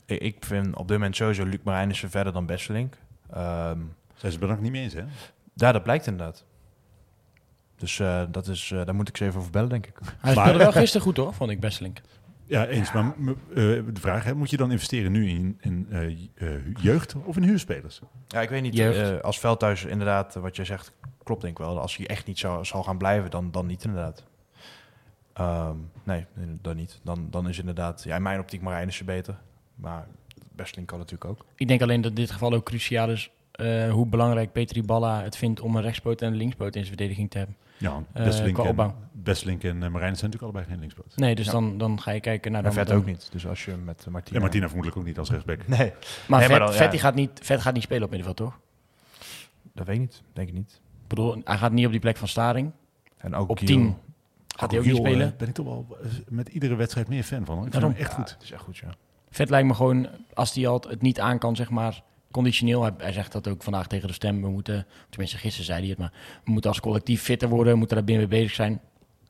Ik, ik vind op dit moment sowieso Luc Marijnissen verder dan Bestelink. Um, Zijn ze het er nog niet mee eens, hè? Ja, dat blijkt inderdaad. Dus uh, dat is, uh, daar moet ik ze even over bellen, denk ik. Hij speelde wel gisteren goed, hoor, vond ik Bestelink. Ja, eens. Maar uh, de vraag, hè, moet je dan investeren nu in, in uh, jeugd of in huurspelers? Ja, ik weet niet. Uh, als Veldhuis inderdaad, wat jij zegt, klopt denk ik wel. Als hij echt niet zou, zal gaan blijven, dan, dan niet inderdaad. Um, nee, dan niet. Dan, dan is inderdaad, ja, in mijn optiek Marijnissen beter. Maar Bestelink kan natuurlijk ook. Ik denk alleen dat dit geval ook cruciaal is uh, hoe belangrijk Petri Balla het vindt om een rechtspoot en een linkspoot in zijn verdediging te hebben. Ja, Bestelink uh, en, Bestelink en uh, Marijn zijn natuurlijk allebei geen linkspoot. Nee, dus ja. dan, dan ga je kijken naar... Dan, vet ook niet. Dus als je met Martina... Ja, Martina vermoedelijk ook niet als rechtsback. Nee. Maar, nee, vet, maar dan, vet, ja. gaat niet, vet gaat niet spelen op middenveld, toch? Dat weet ik niet. Denk ik niet. Ik bedoel, hij gaat niet op die plek van Staring. En ook op Giel. 10 gaat hij ook niet spelen. uh, ben ik toch wel met iedere wedstrijd meer fan van. Hoor. Ik Daarom. vind hem echt Ja, goed. Het is echt goed, ja. Vet lijkt me gewoon, als hij al het niet aan kan, zeg maar, conditioneel. Hij, hij, zegt dat ook vandaag tegen de stem. We moeten, tenminste gisteren zei hij het, maar we moeten als collectief fitter worden. We moeten daar binnen mee bezig zijn.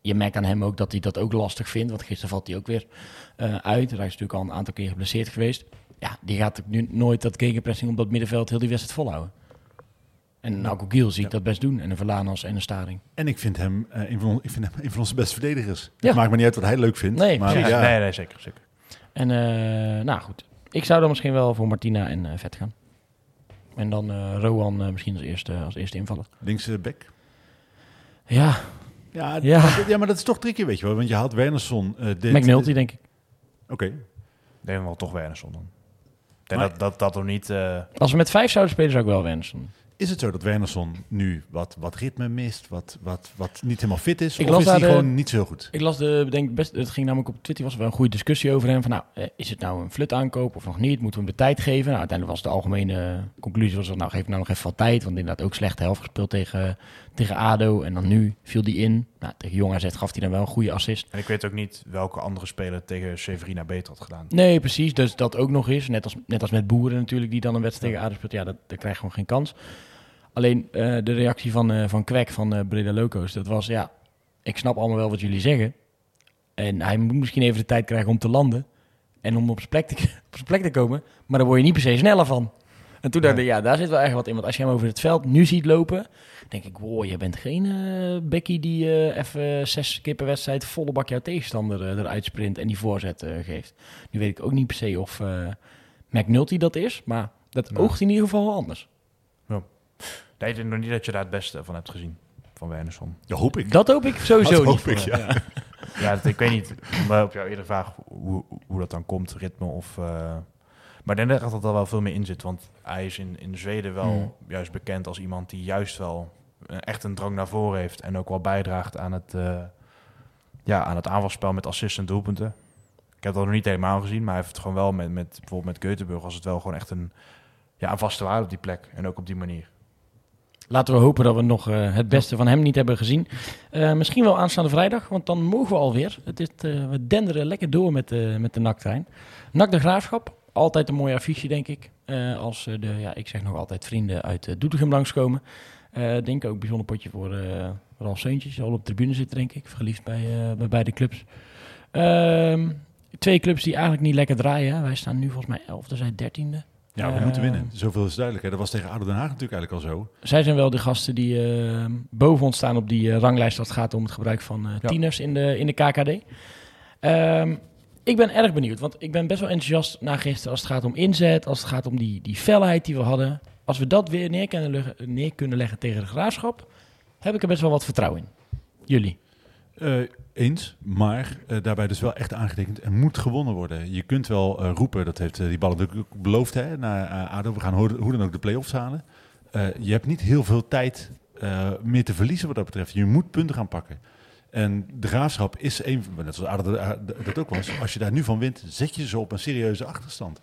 Je merkt aan hem ook dat hij dat ook lastig vindt. Want gisteren valt hij ook weer uh, uit. Hij is natuurlijk al een aantal keer geblesseerd geweest. Ja, die gaat nu nooit dat gegenpressing op dat middenveld heel die wedstrijd volhouden. En Alko Giel zie ik Ja. dat best doen. En een Verlanas en een Staring. En ik vind hem, uh, een, van, ik vind hem een van onze beste verdedigers. Ja. Het maakt me niet uit wat hij leuk vindt. Nee, maar ja, Nee, nee, zeker, zeker. En uh, nou goed, ik zou dan misschien wel voor Martina en uh, Vet gaan. En dan uh, Rowan misschien als eerste, als eerste invallen. Linkse back. Ja, Ja, Ja. Maar, ja, maar dat is toch tricky, weet je wel. Want je haalt Wernersson. Uh, dit, McNulty denk ik. Oké. Ik denk wel toch Wernersson dan. Maar- dat, dat dat niet... eh, Als we met vijf zouden spelen, zou ik wel Wensen. Is het zo dat Wernersson nu wat, wat ritme mist, wat, wat, wat niet helemaal fit is? Ik of las is hij gewoon niet zo goed? Ik las de, denk best, het ging namelijk op Twitter, was er wel een goede discussie over hem. Van nou, eh, is het nou een flut aankoop of nog niet? Moeten we hem de tijd geven? Nou, uiteindelijk was de algemene conclusie, was dat, nou, geef hem nou nog even wat tijd. Want inderdaad ook slechte helft gespeeld tegen, tegen ADO. En dan nu viel hij in. Nou, tegen Jong AZ gaf hij dan wel een goede assist. En ik weet ook niet welke andere speler tegen Severina beter had gedaan. Nee, precies. Dus dat ook nog eens. Net als, net als met Boeren natuurlijk, die dan een wedstrijd tegen ADO speelt. Ja, dat, daar krijg je gewoon geen kans. Alleen eh, de reactie van, eh van Kwek van eh Breda Loco's, dat was ja, ik snap allemaal wel wat jullie zeggen. En hij moet misschien even de tijd krijgen om te landen. En om op zijn plek te, op zijn plek te komen. Maar daar word je niet per se sneller van. En toen dacht ik, ja, daar zit wel echt wat in. Want als je hem over het veld nu ziet lopen, denk ik, wow, je bent geen eh Becky die even zes keer per wedstrijd volle bak jouw tegenstander eruit sprint en die voorzet geeft. Nu weet ik ook niet per se of McNulty dat is, maar dat oogt in ieder geval wel anders. Nee, ik denk nog niet dat je daar het beste van hebt gezien, van Wernersson. Ja, hoop ik. Dat hoop ik sowieso Dat niet. hoop ik, voor hem, ja. Ja, dat, ik weet niet, maar op jouw eerder vraag hoe, hoe dat dan komt, ritme of... eh, maar ik denk dat er wel veel meer in zit, want hij is in, in Zweden wel Hmm. juist bekend als iemand die juist wel eh, echt een drang naar voren heeft en ook wel bijdraagt aan het, eh, ja, aan het aanvalspel met assists en doelpunten. Ik heb dat nog niet helemaal gezien, maar hij heeft het gewoon wel met, met bijvoorbeeld met Göteborg was het wel gewoon echt een, ja, een vaste waarde op die plek en ook op die manier. Laten we hopen dat we nog eh, het beste van hem niet hebben gezien. Eh, misschien wel aanstaande vrijdag, want dan mogen we alweer. Het is, eh, we denderen lekker door met, met de NAC-trein. NAC de Graafschap, altijd een mooie affiche, denk ik. Als de, ja, ik zeg nog altijd, vrienden uit uh, Doetinchem langskomen. Denk ook bijzonder potje voor eh Ralf Seuntjes. Al op de tribune zit, denk ik. Verliefd bij, bij beide clubs. Ehm, twee clubs die eigenlijk niet lekker draaien. Wij staan nu volgens mij 11e, zij 13e. Ja, we Eh, moeten winnen. Zoveel is duidelijk. Hè. Dat was tegen ADO Den Haag natuurlijk eigenlijk al zo. Zij zijn wel de gasten die eh, boven ons staan op die eh, ranglijst als het gaat om het gebruik van eh, Ja. tieners in de, in de KKD. Ehm, ik ben erg benieuwd, want ik ben best wel enthousiast na gisteren als het gaat om inzet, als het gaat om die, die felheid die we hadden. Als we dat weer neer kunnen, leggen, neer kunnen leggen tegen de graafschap, heb ik er best wel wat vertrouwen in. Jullie? Eh, eens, maar eh, daarbij dus wel echt aangetekend. Er moet gewonnen worden. Je kunt wel eh, roepen, dat heeft die ballen natuurlijk beloofd hè, naar ADO. We gaan hoe, dan ook de play-offs halen. Je hebt niet heel veel tijd meer te verliezen wat dat betreft. Je moet punten gaan pakken. En de graafschap is een, net zoals ADO dat ook was. Als je daar nu van wint, zet je ze op een serieuze achterstand.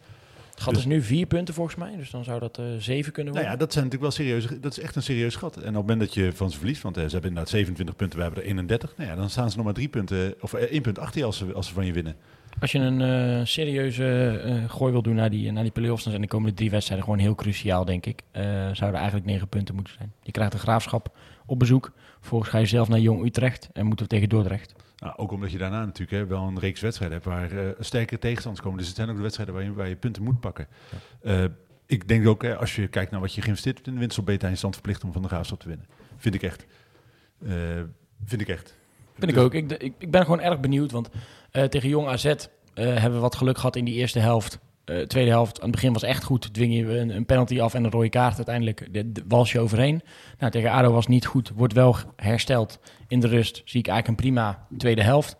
Het gat is nu vier punten volgens mij, dus dan zou dat eh, zeven kunnen Nou worden. ja, dat zijn natuurlijk wel serieuze. Dat is echt een serieus gat. En op het moment dat je van ze verliest, want eh, ze hebben inderdaad 27 punten, we hebben er 31. Nou ja, dan staan ze nog maar drie punten, of eh, één punt achter je als ze, als ze van je winnen. Als je een eh, serieuze eh, gooi wil doen naar die, naar die play-offs, dan zijn de komende drie wedstrijden gewoon heel cruciaal, denk ik. Eh, zouden eigenlijk negen punten moeten zijn. Je krijgt een graafschap op bezoek. Vervolgens ga je zelf naar Jong Utrecht en moeten we tegen Dordrecht. Nou, ook omdat je daarna natuurlijk hè, wel een reeks wedstrijden hebt waar eh sterkere tegenstanders komen. Dus het zijn ook de wedstrijden waar je, waar je punten moet pakken. Eh, ik denk ook, hè, als je kijkt naar wat je geïnvesteerd hebt in de winst, je in stand verplicht om van de graafschap te winnen. Vind ik echt. Eh, vind ik echt. Vind ik Dus- ook. Ik, ik, ik ben gewoon erg benieuwd, want tegen Jong AZ hebben we wat geluk gehad in die eerste helft. Eh, tweede helft, aan het begin was echt goed. Dwing je een, penalty af en een rode kaart. Uiteindelijk de, de, wals je overheen. Nou, tegen ADO was niet goed. Wordt wel hersteld in de rust. Zie ik eigenlijk een prima tweede helft.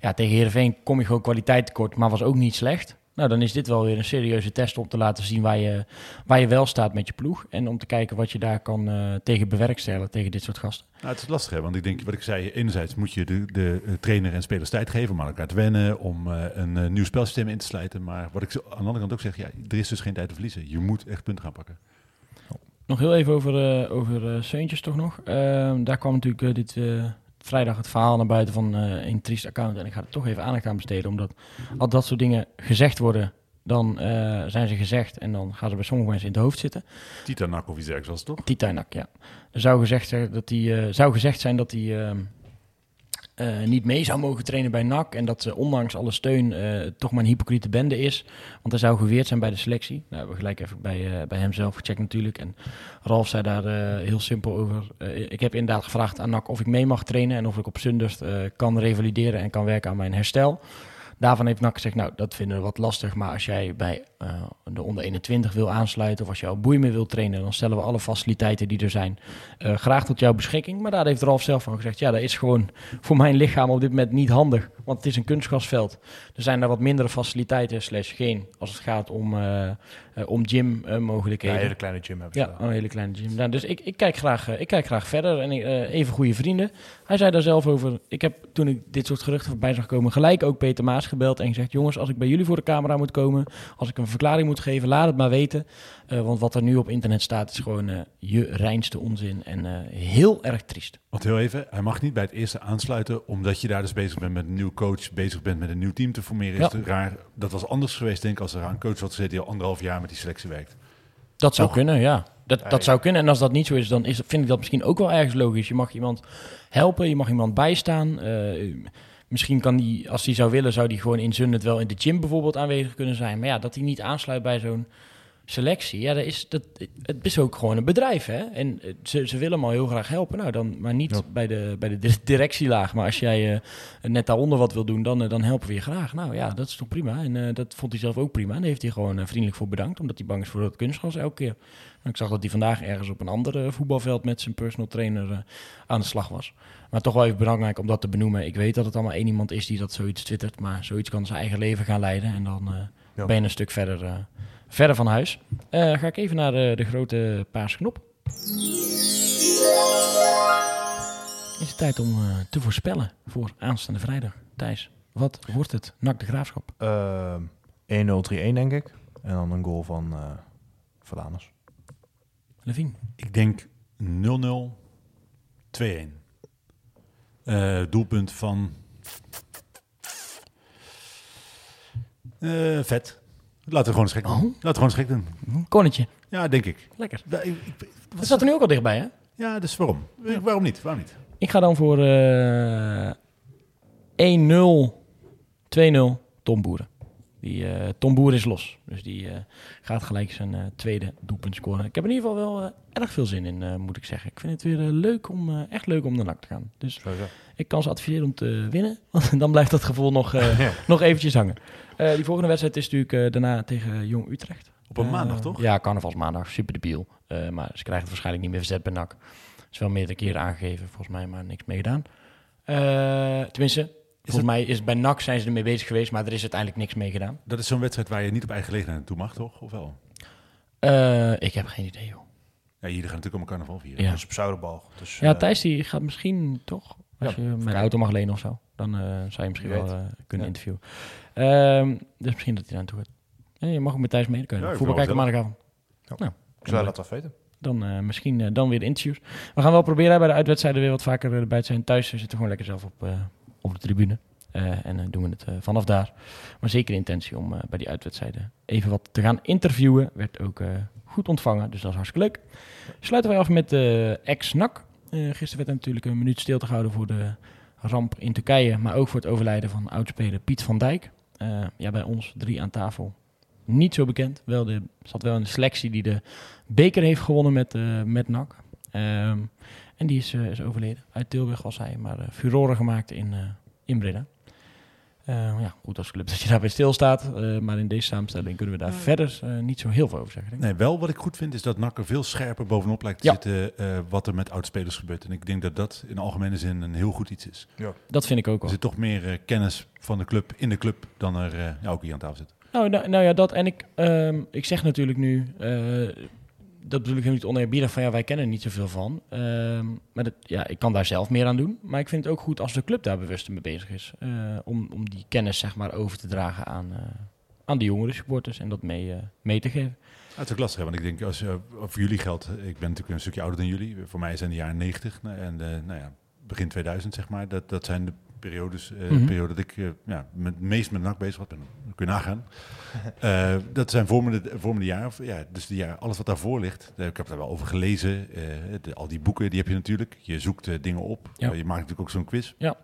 Ja, tegen Heerenveen kom je gewoon kwaliteit tekort, maar was ook niet slecht. Nou, dan is dit wel weer een serieuze test om te laten zien waar je, waar je wel staat met je ploeg. En om te kijken wat je daar kan eh, tegen bewerkstelligen, tegen dit soort gasten. Nou, het is lastig, hè? want ik denk, wat ik zei, enerzijds moet je de, de trainer en spelers tijd geven om aan elkaar te wennen, om eh, een eh, nieuw spelsysteem in te slijten. Maar wat ik zo- aan de andere kant ook zeg, ja, er is dus geen tijd te verliezen. Je moet echt punten gaan pakken. Nog heel even over, over Seuntjes toch nog. Ehm, daar kwam natuurlijk dit vrijdag het verhaal naar buiten van eh, een triest account. En ik ga er toch even aandacht aan besteden. Omdat als dat soort dingen gezegd worden, dan eh, zijn ze gezegd. En dan gaan ze bij sommige mensen in het hoofd zitten. Tita Nak of iets dergelijks was het toch? Titainak, ja. Er zou gezegd, zijn dat eh, zou gezegd zijn dat hij eh, niet mee zou mogen trainen bij NAC. En dat ze ondanks alle steun eh, toch maar een hypocriete bende is. Want hij zou geweerd zijn bij de selectie. Nou, hebben we gelijk even bij, eh, bij hem zelf gecheckt natuurlijk. En Ralf zei daar eh, heel simpel over. Eh, ik heb inderdaad gevraagd aan NAC of ik mee mag trainen. En of ik op Sundust eh, kan revalideren en kan werken aan mijn herstel. Daarvan heeft NAC gezegd, nou, dat vinden we wat lastig. Maar als jij bij eh, de onder 21 wil aansluiten... of als je al boeien wil trainen... dan stellen we alle faciliteiten die er zijn eh, graag tot jouw beschikking. Maar daar heeft Ralf zelf van gezegd... ja, dat is gewoon voor mijn lichaam op dit moment niet handig. Want het is een kunstgrasveld. Er zijn daar wat mindere faciliteiten, slash geen... als het gaat om, eh, om gym eh, Ja, mogelijkheden. een hele kleine gym hebben ze Ja, een hele kleine gym. Nou, dus ik, ik, kijk graag, eh, ik kijk graag verder. En eh, even goede vrienden. Hij zei daar zelf over. Ik heb toen ik dit soort geruchten voorbij zag komen, gelijk ook Peter Maas gebeld en gezegd: Jongens, als ik bij jullie voor de camera moet komen, als ik een verklaring moet geven, laat het maar weten. Eh, want wat er nu op internet staat, is gewoon eh, je reinste onzin en eh, heel erg triest. Want heel even, hij mag niet bij het eerste aansluiten, omdat je daar dus bezig bent met een nieuw coach, bezig bent met een nieuw team te formeren. Ja. Is het raar. Dat was anders geweest, denk ik, als er een coach had gezeten die al anderhalf jaar met die selectie werkt. Dat zou Toch? kunnen, ja. Dat, dat ja. zou kunnen. En als dat niet zo is, dan is, vind ik dat misschien ook wel ergens logisch. Je mag iemand helpen, je mag iemand bijstaan. Eh, misschien kan die, als hij zou willen, zou die gewoon in Zundert wel in de gym bijvoorbeeld aanwezig kunnen zijn. Maar ja, dat hij niet aansluit bij zo'n selectie, ja, dat is, dat, het is ook gewoon een bedrijf, hè. En eh, ze, ze willen hem al heel graag helpen, nou dan, maar niet Ja. bij, de, bij de di- directielaag. Maar als jij eh, net daaronder wat wil doen, dan, eh, dan helpen we je graag. Nou ja, dat is toch prima. En dat vond hij zelf ook prima. En daar heeft hij gewoon vriendelijk voor bedankt, omdat hij bang is voor dat kunstgras elke keer. En ik zag dat hij vandaag ergens op een ander voetbalveld met zijn personal trainer aan de slag was. Maar toch wel even belangrijk om dat te benoemen. Ik weet dat het allemaal één iemand is die dat zoiets twittert, maar zoiets kan zijn eigen leven gaan leiden. En dan Ja. ben je een stuk verder, verder van huis. Eh, ga ik even naar de, de grote paarse knop. Is het tijd om eh, te voorspellen voor aanstaande vrijdag. Thijs, wat wordt het? Nak de Graafschap. Ehm, 1-0-3-1 denk ik. En dan een goal van eh Verlaners. Levine. Ik denk 0-0, 2-1. Eh, doelpunt van... Eh, vet. Laten we gewoon gek doen. Oh. Laten we gewoon gek doen. Konnetje. Ja, denk ik. Lekker. Da- ik- ik- Dat staat er nu ook al dichtbij, hè? Ja, dus waarom? Eh, Waarom niet? Waarom niet? Ik ga dan voor eh 1-0, 2-0 Tom Boeren. Die, eh, Tom Boeren is los. Dus die eh, gaat gelijk zijn eh, tweede doelpunt scoren. Ik heb in ieder geval wel erg veel zin in, moet ik zeggen. Ik vind het weer leuk om, echt leuk om naar NAC te gaan. Dus Sowieso. ik kan ze adviseren om te winnen. Want dan blijft dat gevoel nog, Ja. nog eventjes hangen. Die volgende wedstrijd is natuurlijk daarna tegen Jong Utrecht. Op een maandag, toch? Ja, carnavalsmaandag. Super debiel. Maar ze krijgen het waarschijnlijk niet meer verzet bij NAC. is wel meerdere keren aangegeven, volgens mij, maar niks mee gedaan. Eh, tenminste, volgens mij is bij NAC zijn ze ermee bezig geweest, maar er is uiteindelijk niks mee gedaan. Dat is zo'n wedstrijd waar je niet op eigen gelegenheid naartoe mag, toch? Of wel? Eh, ik heb geen idee, joh. Ja, jullie gaan natuurlijk om carnaval vieren. Ja. Dat is op Zuiderbal. Dus, Ja, eh, Thijs die gaat misschien toch, als Ja, je mijn auto mag lenen of zo, dan eh, zou je misschien wel eh, kunnen Ja. interviewen. Ehm, dus misschien dat hij daar naartoe gaat. Ja, je mag ook met Thijs mee kunnen. Ja, ik Voetbal kijken maandagavond. Ja. Nou, ik zou dat wel weten. Dan eh, misschien dan weer de interviews. We gaan wel proberen bij de uitwedstrijden weer wat vaker erbij te zijn. Thuis zitten we gewoon lekker zelf op, eh, op de tribune. Eh, en eh, doen we het eh, vanaf daar. Maar zeker intentie om bij die uitwedstrijden even wat te gaan interviewen. Werd ook goed ontvangen, dus dat is hartstikke leuk. Sluiten wij af met de ex-NAC. Gisteren werd er natuurlijk een minuut stilte gehouden voor de ramp in Turkije. Maar ook voor het overlijden van oudspeler Piet van Dijk. Ja, bij ons drie aan tafel. Niet zo bekend. Wel de, zat wel de selectie die de beker heeft gewonnen met, met NAC. Ehm, en die is, eh, is overleden. Uit Tilburg was hij, maar eh furoren gemaakt in, eh in Breda. Eh, ja, goed als club dat je daarbij stilstaat. eh maar in deze samenstelling kunnen we daar verder eh, niet zo heel veel over zeggen. denk ik. Nee, wel wat ik goed vind is dat NAC er veel scherper bovenop lijkt te Ja. zitten eh, wat er met oudspelers gebeurt. En ik denk dat dat in algemene zin een heel goed iets is. Dat vind ik ook Er wel. zit toch meer kennis van de club in de club dan er eh, ja, ook hier aan tafel zit. Nou, nou, nou ja, dat. En ik, ehm, ik zeg natuurlijk nu, eh, dat bedoel ik niet oneerbiedig van ja, wij kennen er niet zoveel van. Ehm, maar dat, ja, ik kan daar zelf meer aan doen. Maar ik vind het ook goed als de club daar bewust mee bezig is. eh, om, om die kennis zeg maar over te dragen aan, eh, aan de jongere supporters en dat mee, eh, mee te geven. Ja, het is lastig, hè, want ik denk, als, eh, voor jullie geldt, ik ben natuurlijk een stukje ouder dan jullie. Voor mij zijn de jaren 90 nou, en nou ja, begin 2000 zeg maar. Dat, dat zijn de periodes, eh Mhm. periode dat ik eh, ja, met, meest met NAC bezig was. Ben, kun je nagaan. Eh, dat zijn vormende, vormende jaren. Ja, dus die jaren, alles wat daarvoor ligt, ik heb daar wel over gelezen. de- al die boeken, die heb je natuurlijk. Je zoekt dingen op. Ja. Je maakt natuurlijk ook zo'n quiz. Ja.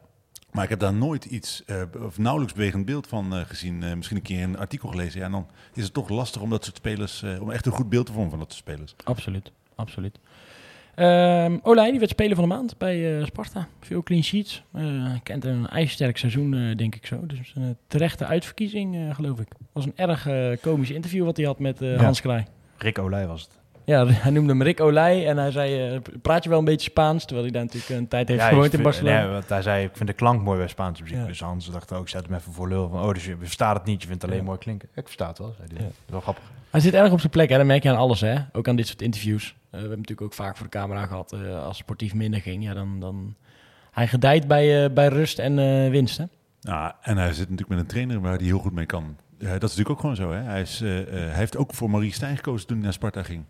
Maar ik heb daar nooit iets, of nauwelijks bewegend beeld van gezien. Misschien een keer een artikel gelezen. Ja, en dan is het toch lastig om dat soort spelers, om echt een goed beeld te vormen van dat soort spelers. Absoluut, absoluut. Ehm Olij, die werd speler van de maand bij eh, Sparta. Veel clean sheets. Eh, kent een ijzersterk seizoen, eh, denk ik zo. Dus een terechte uitverkiezing, geloof ik. was een erg komisch interview wat hij had met Ja. Hans Kraai. Rick Olij was het. Ja, hij noemde hem Rick Olij en hij zei, praat je wel een beetje Spaans? Terwijl hij daar natuurlijk een tijd heeft Ja, gewoond in Barcelona. Nee, want hij zei, ik vind de klank mooi bij Spaanse muziek. Ja. Dus Hans dacht ook, ik zet hem even voor lul. Van, oh, dus je verstaat het niet, je vindt het alleen mooi klinken. Ik versta het wel, zei hij. Dat is wel grappig. Hij zit erg op zijn plek, hè? dat merk je aan alles, hè? ook aan dit soort interviews. Eh, we hebben natuurlijk ook vaak voor de camera gehad, eh, als sportief minder ging, ja, dan, dan... Hij gedijt bij, eh, bij rust en winst, hè? En hij zit natuurlijk met een trainer waar hij heel goed mee kan. Dat is natuurlijk ook gewoon zo. Hè? Hij, is, heeft ook voor Marie Stijn gekozen toen hij naar Sparta ging.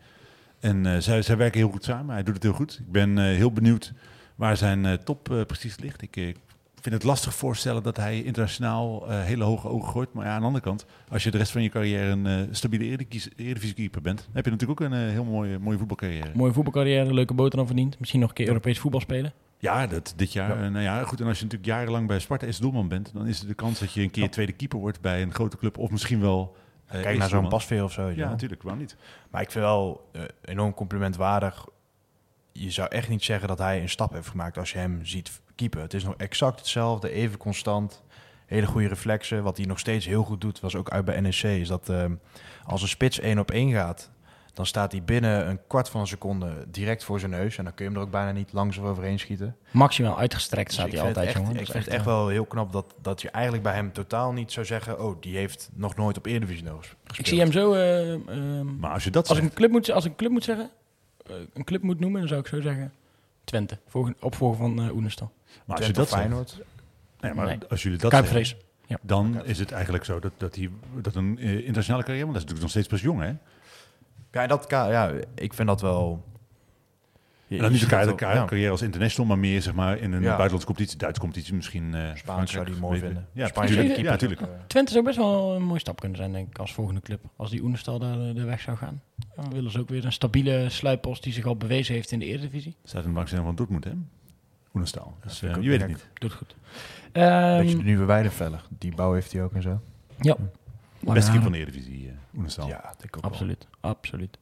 En zij, zij werken heel goed samen. Hij doet het heel goed. Ik ben heel benieuwd waar zijn top precies ligt. Ik vind het lastig voorstellen dat hij internationaal eh, hele hoge ogen gooit. Maar ja, aan de andere kant, als je de rest van je carrière een eh, stabiele eredivisie- eredivisiekeeper bent, dan heb je natuurlijk ook een eh, heel mooie, mooie voetbalcarrière. Mooie voetbalcarrière, leuke boterham verdiend. Misschien nog een keer Europees voetbal spelen. Ja, dat, dit jaar. Ja. nou ja, goed. En als je natuurlijk jarenlang bij Sparta is doelman bent, dan is er de kans dat je een keer tweede keeper wordt bij een grote club. Of misschien wel. eh, Kijk naar zo'n pasveer of zo. Ja, wel. natuurlijk. Waarom niet? Maar ik vind wel eh, enorm complimentwaardig. Je zou echt niet zeggen dat hij een stap heeft gemaakt als je hem ziet keepen. Het is nog exact hetzelfde, even constant. Hele goede reflexen. Wat hij nog steeds heel goed doet, was ook uit bij NEC. Is dat eh, als een spits één op één gaat, dan staat hij binnen een kwart van een seconde direct voor zijn neus. En dan kun je hem er ook bijna niet langzaam overheen schieten. Maximaal uitgestrekt Dus staat hij altijd, echt, jongen. Ik vind het echt eh, wel heel knap dat, dat je eigenlijk bij hem totaal niet zou zeggen... oh, die heeft nog nooit op Eredivisie gespeeld. Ik zie hem zo... eh, ehm, Maar als je dat als, zegt, een club moet, als ik een club moet zeggen... eh, een club moet noemen, dan zou ik zo zeggen... Twente, volgen- opvolger van eh Oenestal. Maar als je dat zegt, Feyenoord. nee, maar Nee. als jullie dat zeggen, Kuipvrees. dan is het eigenlijk zo dat, dat hij dat een eh, internationale carrière, want dat is natuurlijk nog steeds pas jong, hè? Ja, dat, ja, ik vind dat wel... Je- En dan je niet elkaar, elkaar ja. carrière als international, maar meer zeg maar in een Ja. buitenlandse competitie, Duitse competitie misschien. eh Spaans zou die mooi vinden. Ja, Spanje natuurlijk. Ja, natuurlijk. Twente zou best wel een mooie stap kunnen zijn, denk ik, als volgende club. Als die Oenestal daar eh, de weg zou gaan. Dan willen ze ook weer een stabiele sluitpost die zich al bewezen heeft in de Eredivisie. Staat in de bankstelling van Dortmund, hè? Oenestal. Dus eh, je weet het niet. Doet goed. Ehm, Beetje de nieuwe Weidenfeller. Die bouw heeft hij ook en zo. ja. Beste keeper van de Eredivisie, uh. Ja, Ja, ik ook wel. Absoluut, absoluut.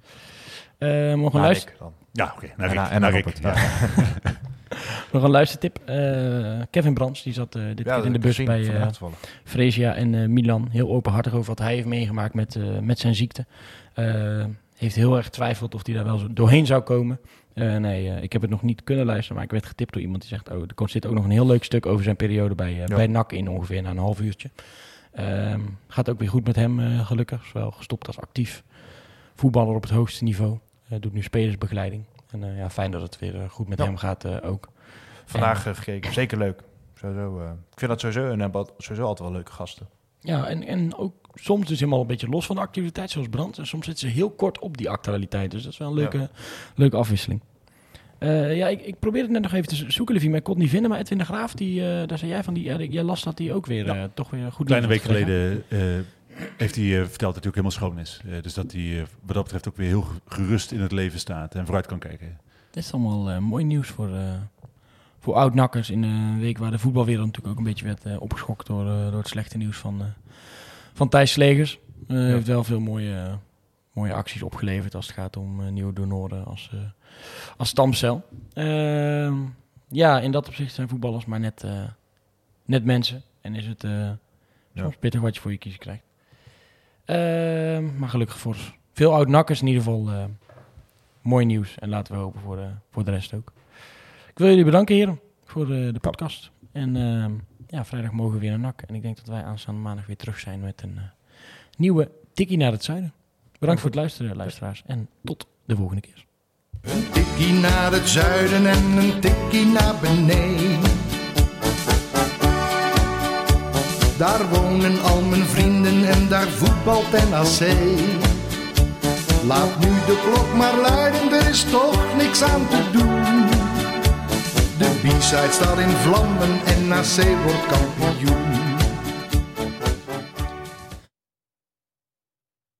Eh, nog, een Na luister, Rick dan. oké. Naar En naar Rick. Ja. nog een luistertip. Eh, Kevin Brands, die zat eh, dit keer in de bus bij eh Fresia en eh, Milan. Heel openhartig over wat hij heeft meegemaakt met, eh, met zijn ziekte. Eh, heeft heel erg getwijfeld of hij daar wel zo doorheen zou komen. Eh, nee, eh, ik heb het nog niet kunnen luisteren, maar ik werd getipt door iemand die zegt... oh, er zit ook nog een heel leuk stuk over zijn periode bij, Ja. bij NAC in ongeveer na een half uurtje. Ehm, gaat ook weer goed met hem, gelukkig. Zowel gestopt als actief. Voetballer op het hoogste niveau. Doet nu spelersbegeleiding. En ja, fijn dat het weer goed met Ja. hem gaat ook. Vandaag eh, gekeken. Zeker leuk. Sowieso, ik vind dat sowieso, en sowieso altijd wel leuke gasten. Ja, en, en ook soms dus helemaal een beetje los van de activiteit, zoals brand. En soms zitten ze heel kort op die actualiteit. Dus dat is wel een leuke, leuke afwisseling. Eh, ja, ik, ik probeerde het net nog even te zoeken, Livie, maar ik kon het niet vinden. Maar Edwin de Graaf, die, eh, daar zei jij van, die, ja, jij las dat die ook weer eh, toch weer goed kleine week geleden eh, heeft hij eh, verteld dat hij ook helemaal schoon is. Eh, dus dat hij eh, wat dat betreft ook weer heel gerust in het leven staat en vooruit kan kijken. Dit is allemaal eh, mooi nieuws voor, eh voor oud-nakkers in een week waar de voetbalwereld natuurlijk ook een beetje werd eh, opgeschokt door, eh, door het slechte nieuws van, eh, van Thijs Slegers. Eh Heeft wel veel mooie, mooie acties opgeleverd als het gaat om eh, nieuwe donoren als, eh, als stamcel. Ehm, ja, in dat opzicht zijn voetballers maar net, eh, net mensen. En is het soms pittig wat je voor je kiezen krijgt. Ehm, maar gelukkig voor veel oud-nakkers in ieder geval mooi nieuws. En laten we hopen voor de, voor de rest ook. Ik wil jullie bedanken, heren, voor de, de podcast. En ehm, ja, vrijdag mogen we weer naar NAC. En ik denk dat wij aanstaande maandag weer terug zijn met een nieuwe tikkie naar het zuiden. Bedankt voor het luisteren, luisteraars. En tot de volgende keer. Een tikkie naar het zuiden en een tikkie naar beneden. Daar wonen al mijn vrienden en daar voetbalt NAC. Laat nu de klok maar luiden, er is toch niks aan te doen. De B-side staat in vlammen en NAC wordt kampioen.